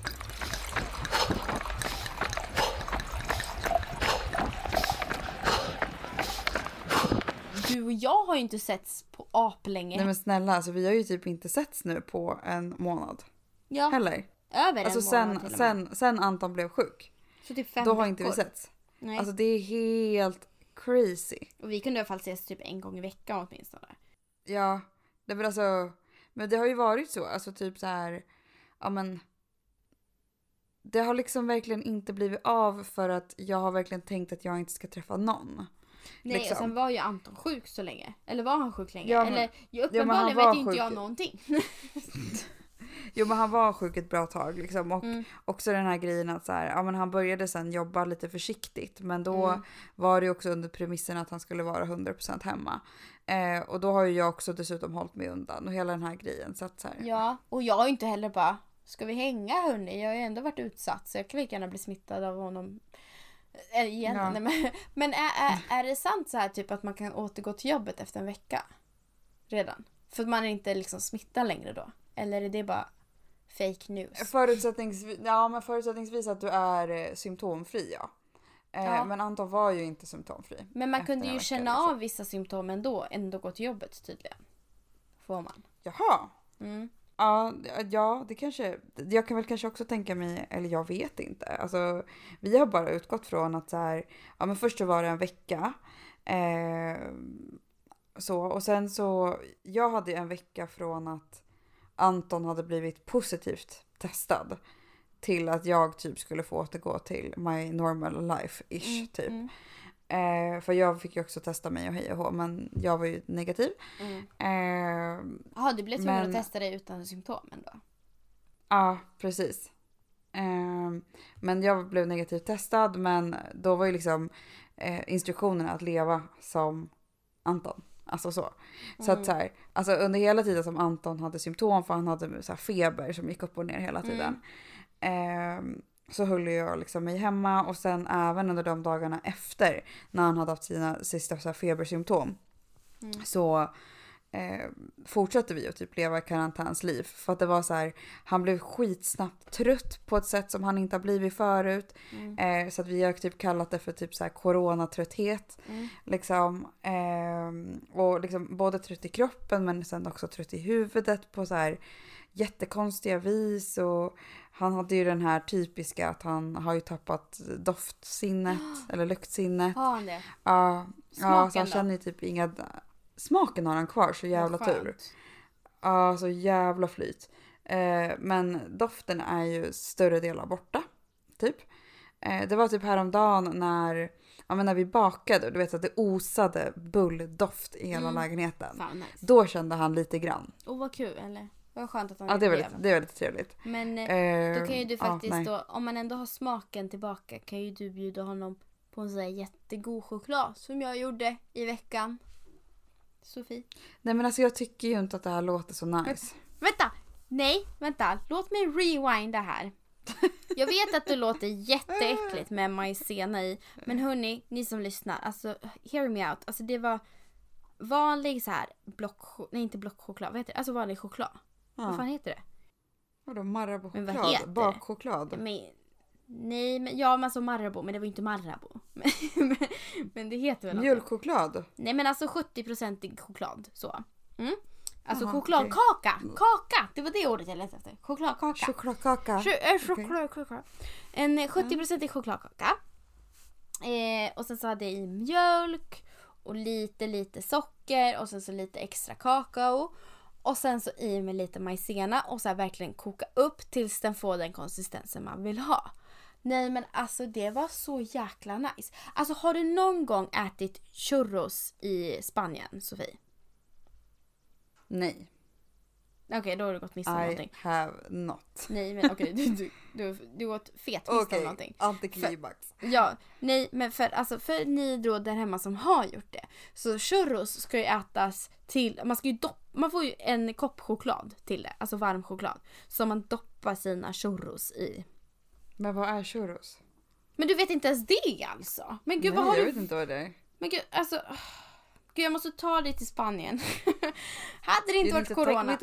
Du och jag har ju inte setts på aplänge. Nej men snälla, alltså vi har ju typ inte setts nu på en månad. ja, Heller. över Alltså en månad till sen, och med. sen, sen Anton blev sjuk. Så typ fem Då har inte vi setts. Nej. Alltså det är helt crazy. och vi kunde i alla fall ses typ en gång i veckan åtminstone. Ja, det var alltså, men det har ju varit så, alltså typ så här, ja men. Det har liksom verkligen inte blivit av för att jag har verkligen tänkt att jag inte ska träffa någon. Nej Liksom. och sen var ju Anton sjuk så länge. Eller var han sjuk länge? Ja, men- Eller ja, uppenbarligen vet inte sjuk. jag någonting. Jo men han var sjuk ett bra tag liksom och Mm. också den här grejen att så här, ja men han började sen jobba lite försiktigt men då Mm. var det också under premissen att han skulle vara 100% hemma. Eh, och då har ju jag också dessutom hållit mig undan och hela den här grejen så att så här, Ja, och jag har inte heller bara Ska vi hänga hörni? Jag har ju ändå varit utsatt så jag kan lika gärna bli smittad av honom. Äh, igen. Ja. Nej, men men är, är, är det sant så här typ att man kan återgå till jobbet efter en vecka? Redan? För att man inte liksom smittar längre då? Eller är det bara fake news? Förutsättningsvis, ja, men förutsättningsvis att du är eh, symptomfri ja. Eh, Ja. Men Anton var ju inte symptomfri. Men man kunde ju känna liksom. av vissa symptom ändå, ändå gå till jobbet tydligen. Får man. Jaha. Mm. Ja, ja, det kanske. Jag kan väl kanske också tänka mig, eller jag vet inte. Alltså, vi har bara utgått från att så här, ja men först så var det en vecka. Eh, så, och sen så, jag hade en vecka från att Anton hade blivit positivt testad till att jag typ skulle få återgå till my normal life-ish Mm, typ. mm, Eh, för jag fick ju också testa mig och hej och hå, men jag var ju negativ. mm. Eh, Jaha, du blev tvungen Men- att testa dig utan symptom ändå? Ja, precis. Ehm, men jag blev negativt testad men då var ju liksom eh, instruktionerna att leva som Anton. Alltså så. Så Mm. att så här, alltså under hela tiden som Anton hade symptom för han hade så feber som gick upp och ner hela tiden. ehm, så höll jag liksom mig hemma och sen även under de dagarna efter när han hade haft sina sista så febersymptom Mm. så eh, fortsatte vi att typ leva karantänsliv. För att det var så här, han blev skitsnabbt trött på ett sätt som han inte har blivit förut. Mm. Eh, så att vi har typ kallat det för typ så här coronatrötthet. Mm. Liksom, ehm, och liksom både trött i kroppen men sen också trött i huvudet på så här jättekonstiga vis. Och han hade ju den här typiska att han har ju tappat doftsinnet eller luktsinnet. Har han det? Ja, ja så han då? känner ju typ inga... Smaken har han kvar, så jävla tur. Ja, så jävla flyt. Eh, men doften är ju större delar borta, typ. Eh, det var typ häromdagen när, ja, men när vi bakade och du vet att det osade bulldoft i hela Mm. lägenheten. Fan nice. Då kände han lite grann. Oh vad kul, eller? Vad skönt att han Ja, det var blev. lite, det var lite trevligt. Men eh, Eh, då kan ju du ja, faktiskt nej. då, om man ändå har smaken tillbaka kan ju du bjuda honom på en sån här jättegod choklad som jag gjorde i veckan. Sofie. Nej men alltså jag tycker ju inte att det här låter så nice. Vänta! Nej, vänta. Låt mig rewinda här. Jag vet att det låter jätteäckligt med majsena i. Men hörni, ni som lyssnar. Alltså, hear me out. Alltså det var vanlig så här block... Nej, inte blockchoklad. Vad heter det? Alltså vanlig choklad. Vad fan Ja. heter det? Vadå Men vad Marabou-choklad? heter det? Bakchoklad? Men, nej, men ja, men alltså Marabou. Men det var ju inte Marabou. Men, men, det heter väl något. Mjölkchoklad? Nej men alltså 70% choklad så. Mm. Alltså Jaha, chokladkaka. Kaka! Det var det ordet jag letade efter. Chokladkaka. Chokladkaka? Ch- äh, chokladkaka. En eh, 70% i chokladkaka. Eh, och sen så hade jag i mjölk och lite lite socker och sen så lite extra kakao. Och sen så i med lite majsena och så här verkligen koka upp tills den får den konsistensen man vill ha. Nej men alltså det var så jäkla nice. Alltså har du någon gång ätit churros i Spanien, Sofie? Nej. Okej, då har du gått miste om I någonting. have not. Nej men okej, du, du, du, du har gått fet miste Okej, om någonting. antiklimax. Ja, nej men för, alltså, för ni då där hemma som har gjort det. Så churros ska ju ätas till, man ska ju dopp, man får ju en kopp choklad till det, alltså varm choklad. Som man doppar sina churros i. Men vad är churros? Men du vet inte ens det alltså? Men gud Nej, vad har jag du... vet inte vad det är. Men gud alltså... Gud jag måste ta dig till Spanien. hade det inte varit to corona.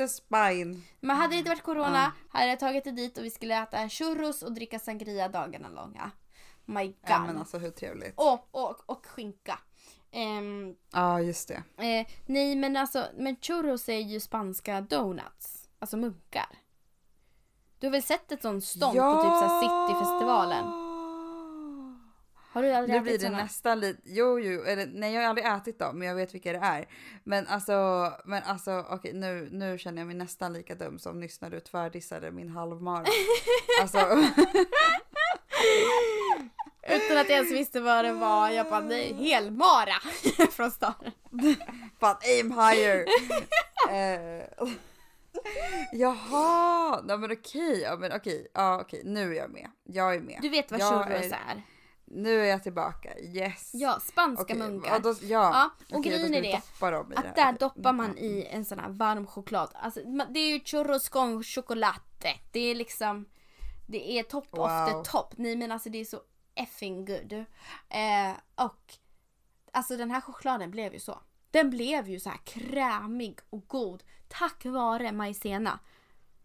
Men hade det inte varit corona hade jag tagit dig dit och vi skulle äta churros och dricka sangria dagarna långa. My god. Ja men alltså hur trevligt. och, och, och skinka. Ehm, Ja just det. Eh, nej men alltså, men churros är ju spanska donuts. Alltså munkar. Du har väl sett ett sånt stånd på typ så här Cityfestivalen? Har du aldrig Nu blir ätit det såna? nästan lite, jo jo, eller, nej jag har aldrig ätit dem men jag vet vilka det är. Men alltså, men alltså okej nu, nu känner jag mig nästan lika dum som nyss när du tvärdissade min halvmara. alltså, Utan att jag ens visste vad det var. Jag bara nej, helmara från starten. fan aim higher! eh, jaha, nej men okej, ja men okej, ja okej nu är jag med. Jag är med. Du vet vad churros är- är? Nu är jag tillbaka, yes. Ja, spanska Okej, munkar. ja, då, ja. Ja, och grejen är det Att där doppar man i en sån här varm choklad. Alltså, det är ju churros con chocolate. Det är liksom, det är top Wow. the top. Nej men alltså det är så effing good. Eh, och alltså den här chokladen blev ju så. Den blev ju så här krämig och god tack vare majsena.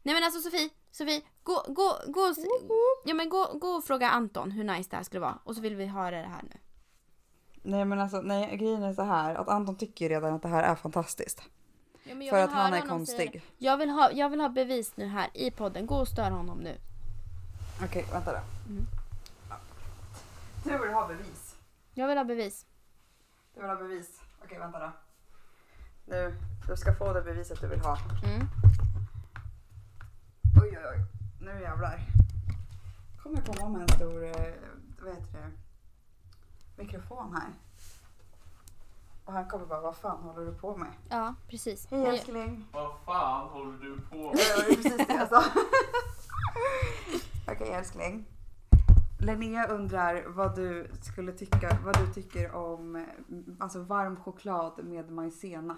Nej men alltså Sofie, Sofie, gå, gå, gå, ja, men gå, gå och fråga Anton hur nice det här skulle vara. Och så vill vi höra det här nu. Nej men alltså nej, grejen är så här att Anton tycker ju redan att det här är fantastiskt. Ja, men jag För vill att han är honom säga konstig. Jag vill, ha, jag vill ha bevis nu här i podden. Gå och stör honom nu. Okej, vänta då. Mm. Du vill ha bevis. Jag vill ha bevis. Du vill ha bevis. Okej, vänta då. Nu, du ska få det beviset du vill ha. Mm. Oj, oj, oj. Nu jävlar. Kommer komma med en stor, eh, vad heter det, mikrofon här. Och han kommer bara, vad fan håller du på med? Ja, precis. Hej älskling. Vad fan håller du på med? Det var precis det jag sa. Okej älskling. Linnea undrar vad du skulle tycka, vad du tycker om eh, alltså varm choklad med majsena.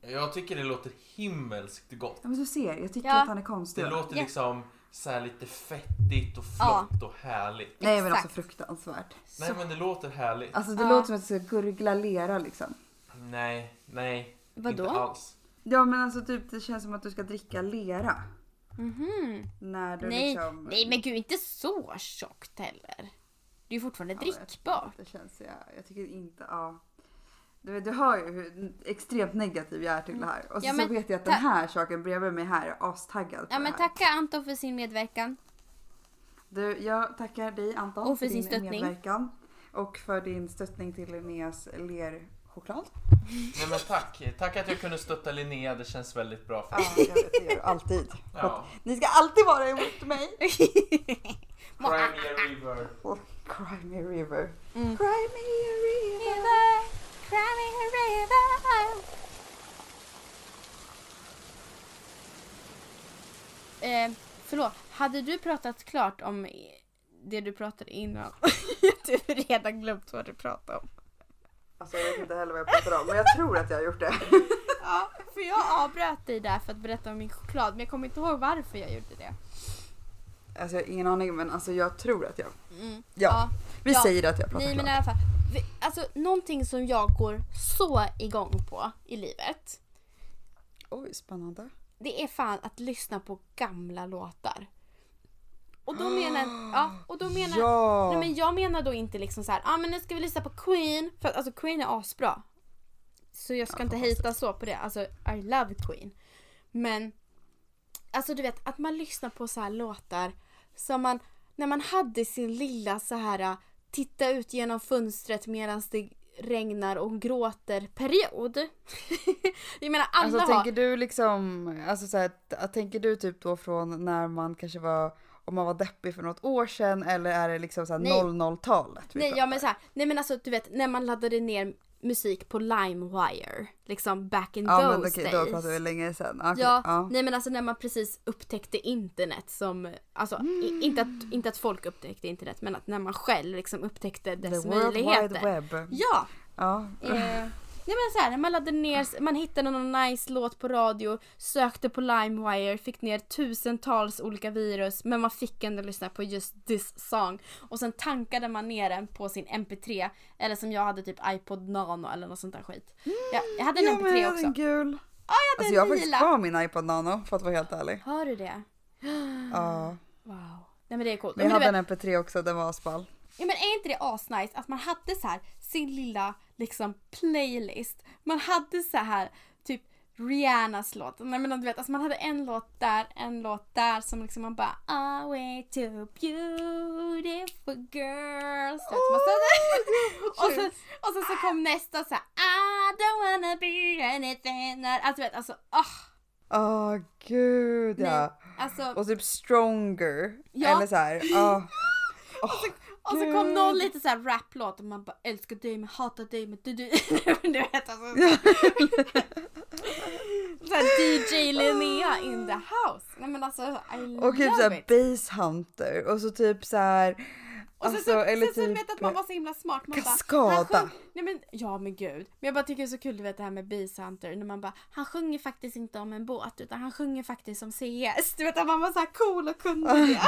Jag tycker det låter himmelskt gott. Ja men du ser, jag tycker Ja. att han är konstig. Det låter Ja. liksom så här lite fettigt och Ja. flott och härligt. Nej men Exakt. alltså fruktansvärt. Nej men det låter härligt. Alltså det Ja. låter som att du ska gurgla lera liksom. Nej, nej. Vadå? Inte alls. Ja men alltså typ det känns som att du ska dricka lera. Mhm. När du Nej, liksom... nej men gud inte så tjockt heller. Det är ju fortfarande Ja, drickbart. Det känns, jag, jag tycker inte, ja. Du, vet, du hör ju hur extremt negativ jag är till det här. Och så, Ja, men så vet jag att ta- den här saken bredvid mig här är astaggad på Ja det men här. tacka Anton för sin medverkan. Du, jag tackar dig Anton Och för din sin stöttning. medverkan. Och för din stöttning till Linneas lerchoklad. Nej men tack. Tack att jag kunde stötta Linnea. Det känns väldigt bra för Ja, jag vet, det gör du alltid. Ja. Ni ska alltid vara emot mig. Crimea River. Oh, cry me a river. Mm. Cry me a river. Eh, förlåt, hade du pratat klart om det du pratade innan? du har redan glömt vad du pratade om. Alltså jag vet inte heller vad jag pratar om men jag tror att jag har gjort det. Ja, för jag avbröt dig där för att berätta om min choklad men jag kommer inte ihåg varför jag gjorde det. Alltså jag har ingen aning men alltså jag tror att jag... Mm. Ja, vi ja. säger att jag pratar Nej men i klart. alla fall. Alltså någonting som jag går så igång på i livet. Oj, spännande. Det är fan att lyssna på gamla låtar. Och då menar, ja, och då menar, Ja! nej men jag menar då inte liksom så här, ah, men nu ska vi lyssna på Queen. För att alltså Queen är asbra. Så jag ska Ja, inte hejta så på det, alltså I love Queen. Men, alltså du vet att man lyssnar på så här låtar som man, när man hade sin lilla så här titta ut genom fönstret medan det regnar och gråter period. jag menar alla Alltså har... tänker du liksom, alltså så här, tänker du typ då från när man kanske var, om man var deppig för något år sedan eller är det liksom så Nej. här 00-talet? vi Nej, ja men så här, nej men alltså du vet när man laddade ner musik på LimeWire, liksom back in Ja those men okej, days. då pratar vi länge sedan. Okej, Ja, ja. nej men alltså när man precis upptäckte internet som, alltså i, inte, att, inte att folk upptäckte internet men att när man själv liksom upptäckte dess The World Wide möjligheter. Web. Ja! Ja. Eh, nej men så här, när man laddade ner, man hittade någon nice låt på radio, sökte på LimeWire, fick ner tusentals olika virus men man fick ändå lyssna på just this song. Och sen tankade man ner den på sin MP3 eller som jag hade typ iPod Nano eller något sånt där skit. Jag, jag hade en Ja men MP3 jag också. hade en gul. Ja, jag hade Alltså jag har en faktiskt kvar min iPod Nano för att vara helt ärlig. Har du det? Ja. Wow. Nej men det är coolt. Men jag men hade vet, en MP3 också, den var asball. Ja men är inte det asnice att man hade så här sin lilla liksom playlist. Man hade så här typ Rihannas låt. Nej men du vet, alltså man hade en låt där, en låt där som liksom man bara Ah way to beautiful girls. Vet, man så- och, sen, och sen så kom nästa så här I don't wanna be anything. Alltså du vet, alltså ah. Åh gud ja. Nej, alltså, Och typ stronger. Ja. Eller så här. ja. och så kom någon lite så här raplåt och man bara älskar dig men hatar dig men du du. du vet alltså. Såhär DJ Linnea in the house. Nej men alltså I love Och typ såhär base hunter och så typ så här. och sen Alltså, så, eller sen så typ vet att man var så himla smart. Man Kaskada. Bara, sjung, nej men ja men gud. Men jag bara tycker det är så kul du vet det här med Beast Hunter. När man bara han sjunger faktiskt inte om en båt utan han sjunger faktiskt om CS. Du vet att man var så här cool och kunde det.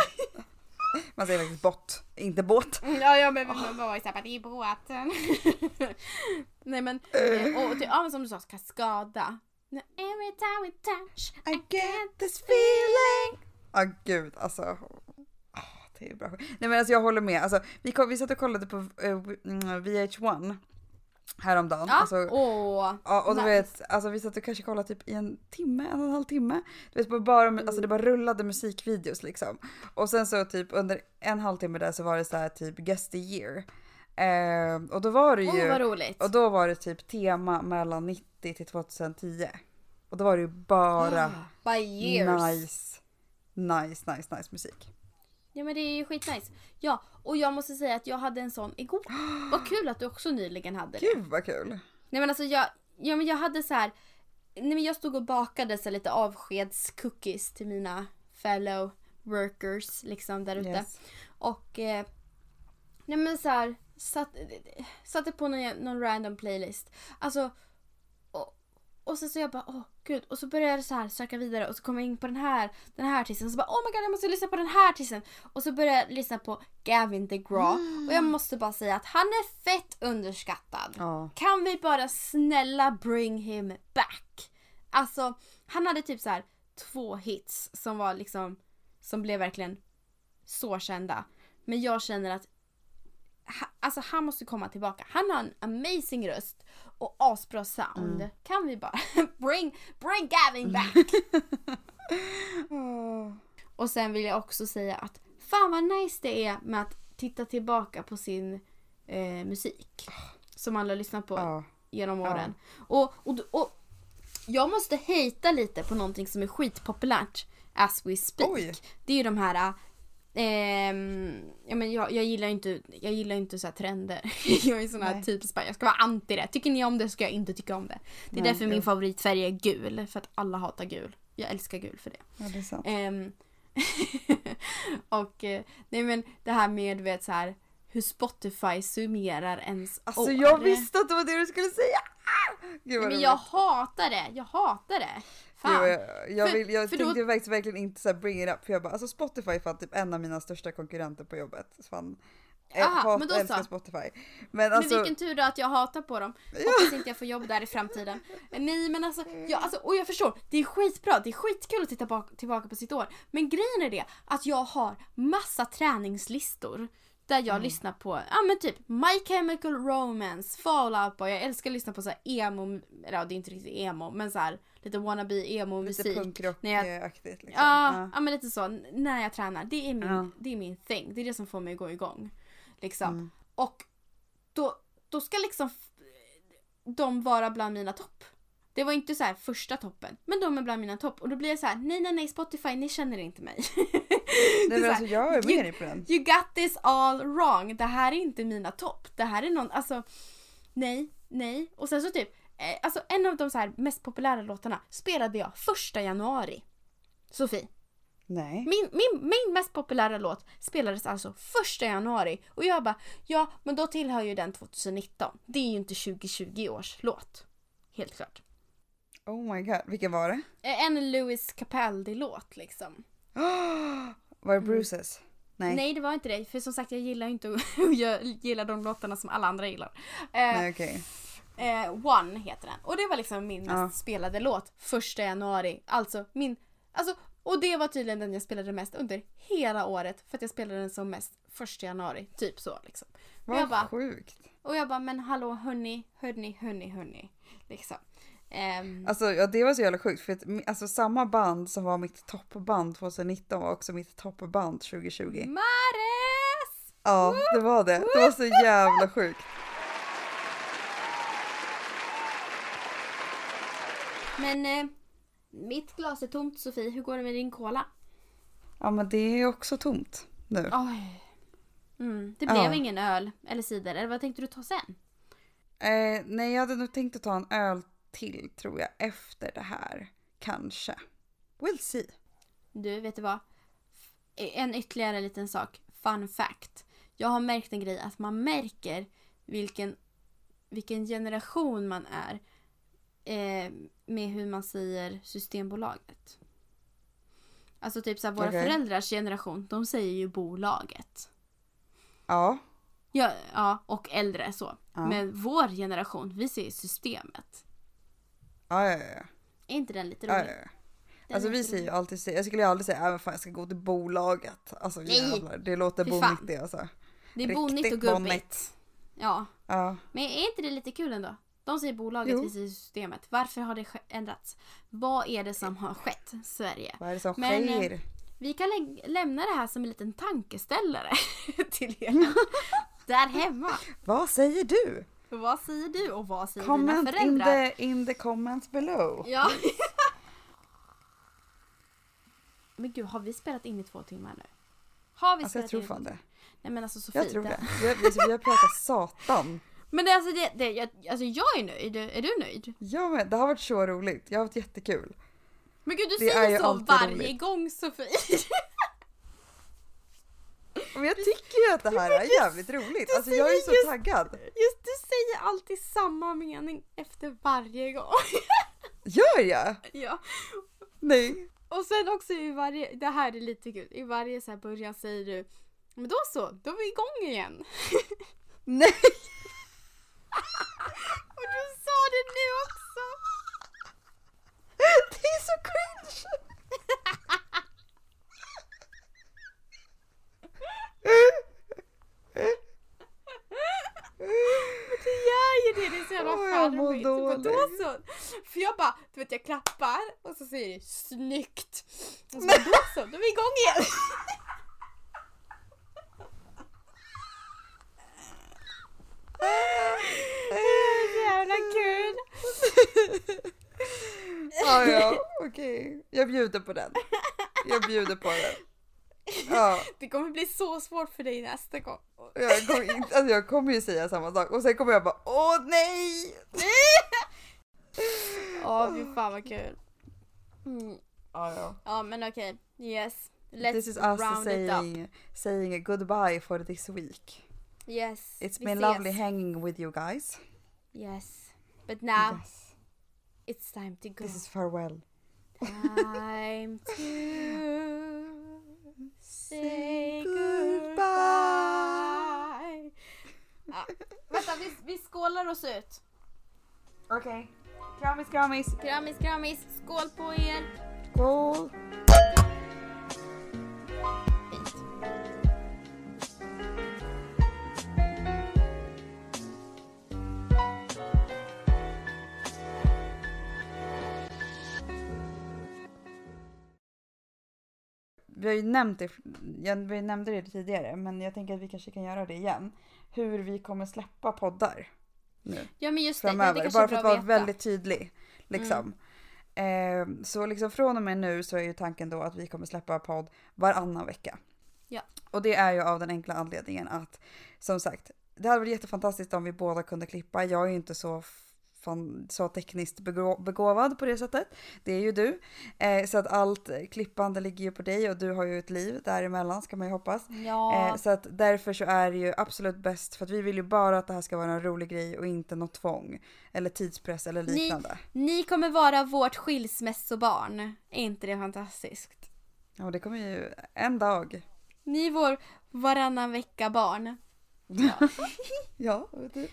man säger faktiskt bott, inte båt. Ja, ja men man var ju såhär, det är båten. Nej men, eh, och, och, ja men som du sa, Kaskada. Every time we touch I get this feeling. Ja gud alltså. Ah, det är bra. Nej men alltså jag håller med. Alltså, vi, kom, vi satt och kollade på eh, mm, VH1 häromdagen. Ja, Alltså, åh. Ja och du nice. vet, alltså vi satt och kanske kollade typ i en timme, en och en halv timme. Du vet, bara, bara, Mm. alltså det bara rullade musikvideos liksom. Och sen så typ under en halvtimme där så var det så här typ guest the year. Eh, och då var det ju, roligt. och då var det typ tema mellan 90 till 2010. Och då var det ju bara years. nice, nice, nice, nice musik. Ja men det är ju skitnice. Ja, och jag måste säga att jag hade en sån igår. Vad kul att du också nyligen hade det. Gud vad kul. Nej men alltså jag, ja, men jag hade så här. Nej men jag stod och bakade så lite avskedscookies till mina fellow workers liksom där ute. Yes. Och eh, nej men så här, satt, satte på någon, någon random playlist. Alltså och, och så så jag bara åh gud och så började jag så här söka vidare och så kom jag in på den här den här artisten och så bara oh my god jag måste lyssna på den här artisten och så började jag lyssna på Gavin DeGraw och jag måste bara säga att han är fett underskattad. Ja. Kan vi bara snälla bring him back? Alltså, han hade typ så här två hits som var liksom, som blev verkligen så kända. Men jag känner att, ha, alltså han måste komma tillbaka. Han har en amazing röst och asbra sound. Kan vi bara bring, bring Gavin back? Åh. Och sen vill jag också säga att fan vad nice det är med att titta tillbaka på sin eh, musik. Som man har lyssnat på Ja. genom åren. Och, och, och jag måste hejta lite på någonting som är skitpopulärt as we speak. Oj. Det är ju de här ehm, ja, men jag, jag gillar inte, jag gillar inte så här trender. jag är sån här Nej. typisk bara, jag ska vara anti det. Tycker ni om det ska jag inte tycka om det. Det är Nej, därför jo. min favoritfärg är gul. För att alla hatar gul. Jag älskar gul för det. ja det är sant. Ehm, och eh, nej men det här med vet så här hur Spotify summerar ens Alltså år. jag visste att det var det du skulle säga! Ah! Gud Nej, men jag hatar det, jag hatar det. Fan. Jag, jag, För- vill, jag för tänkte då- verkligen inte så bring it up för jag bara alltså Spotify är fan typ en av mina största konkurrenter på jobbet. Fan, Aha, men då älskar så. Spotify. Men Men alltså, vilken tur då att jag hatar på dem. Hoppas inte jag får jobb där i framtiden. Nej men alltså, jag, alltså, och jag förstår, det är skitbra, det är skitkul att titta bak, tillbaka på sitt år. Men grejen är det att jag har massa träningslistor. Där jag lyssnar på, ja men typ My Chemical Romance, Fall Out Boy, jag älskar att lyssna på så emo, ja det är inte riktigt emo, men så här lite wannabe emo lite musik. jag- punkrockaktigt liksom. Ja, ja men lite så. N- När jag tränar. Det är min, Ja. det är min thing. Det är det som får mig att gå igång. Liksom. Mm. Och då, då ska liksom de vara bland mina topp. Det var inte så här första toppen, men de är bland mina topp. Och då blir jag så här: nej nej nej Spotify, ni känner inte mig. Nej men alltså jag är med you- dig på den. You got this all wrong. Det här är inte mina topp. Det här är någon, alltså nej, nej. Och sen så typ, eh, alltså en av de så här mest populära låtarna spelade jag första januari. Sofie, Nej. min, min, min mest populära låt spelades alltså första januari. Och jag bara, ja men då tillhör ju den 2019. Det är ju inte 2020 års låt. Helt klart. Oh my god, vilken var det? Eh, En Louis Capaldi-låt liksom. Var det Bruces? Nej. Nej. det var inte det. För som sagt jag gillar inte jag gillar de låtarna som alla andra gillar. Eh, Nej okej. Eh, One heter den. Och det var liksom min mest Ja. spelade låt. Första januari. Alltså min... Alltså, och det var tydligen den jag spelade mest under hela året. För att jag spelade den som mest första januari. Typ så liksom. Och jag Vad bara, sjukt. och jag bara men hallå hörni, hörni, hörni, hörni. Liksom. Ehm, Alltså ja, det var så jävla sjukt för att alltså, samma band som var mitt toppband 2019 var också mitt toppband 2020. Mares! Ja, det var det. Det var så jävla sjukt. Men eh, mitt glas är tomt Sofie. Hur går det med din cola? Ja men det är också tomt nu. Oj. Mm, det Ja. blev ingen öl eller cider. Eller vad tänkte du ta sen? Eh, nej jag hade nog tänkt att ta en öl till tror jag efter det här. Kanske. We'll see. Du, vet du vad? En ytterligare liten sak. Fun fact. Jag har märkt en grej att man märker vilken, vilken generation man är eh, med hur man säger Systembolaget. Alltså typ såhär, våra Okej. föräldrars generation, de säger ju bolaget. Ja. Ja, ja och äldre så. Ja. Men vår generation, vi säger systemet. Ja, ja, ja. Är inte den lite ja, rolig? ja, ja. Den Alltså vi säger ju alltid, jag skulle ju aldrig säga att fan jag ska gå till bolaget. Alltså Nej. jävlar, det låter bonnigt alltså. Det är bonnigt och gubbigt. Ja. Ja. Men är inte det lite kul ändå? De säger bolaget, Jo. vi säger systemet. Varför har det ändrats? Vad är det som har skett Sverige? Vad är det som Men, eh, sker? Vi kan lä- lämna det här som en liten tankeställare till er. Där hemma. Vad säger du? Vad säger du och vad säger Comment dina in föräldrar? the, in the comments below. Ja. Men gud, har vi spelat in i två timmar nu? Har vi Alltså jag spelat tror in i fan två det. Nej men alltså Sofie. Jag tror det. Vi har, alltså, vi har pratat satan. Men det, alltså, det, det, jag, alltså jag är nöjd. Är du nöjd? Ja men det har varit så roligt. Jag har haft jättekul. Men gud du Det säger så varje roligt. gång Sofie. Men jag tycker ju att det här är jävligt roligt. Alltså jag är så just- taggad. Just du säger alltid samma mening efter varje gång. Gör jag? ja. Nej. Och sen också i varje, det här är lite kul, i varje så här början säger du Men då så, då är vi igång igen. Nej. Och du sa det nu också. Det är så cringe. Men du gör ju det, det är så jävla mår charmigt. Men då dåligt. så. För jag bara, du vet jag klappar och så säger du snyggt. Och så bara, då så, då är vi igång igen. Jävla kul. Ja ja, okej. Jag bjuder på den. Jag bjuder på den. Ja, Det kommer bli så svårt för dig nästa gång. jag kommer, inte, alltså jag kommer ju säga samma sak och sen kommer jag bara åh nej! Åh fy fan vad kul. Mm. Ja, ja. Ja men okej, yes. Let's This is us round it up. saying, saying goodbye for this week. Yes. It's been lovely hanging with you guys. Yes. But now Yes. it's time to go. This is farewell. Time to say goodbye. Ja. Vänta, vi, vi skålar oss ut. Okej. Kramis kramis. Grammis, grammis. Skål på er. Skål. Vi har ju nämnt det, jag, vi nämnde det tidigare men jag tänker att vi kanske kan göra det igen. Hur vi kommer släppa poddar nu Ja men just det, ja, det framöver. kanske Bara för att vara veta. Mm. väldigt tydlig. Liksom. Eh, så liksom från och med nu så är ju tanken då att vi kommer släppa podd varannan vecka. Ja. Och det är ju av den enkla anledningen att som sagt, det hade varit jättefantastiskt om vi båda kunde klippa. Jag är ju inte så fan, så tekniskt begå- begåvad på det sättet. Det är ju du. Eh, så att allt klippande ligger ju på dig och du har ju ett liv däremellan ska man ju hoppas. Ja, Eh, så att därför så är det ju absolut bäst för att vi vill ju bara att det här ska vara en rolig grej och inte något tvång eller tidspress eller Ni- liknande. ni kommer vara vårt skilsmässobarn. Är inte det fantastiskt? Ja det kommer ju en dag. Ni är vår varannan vecka barn. Ja, vet du.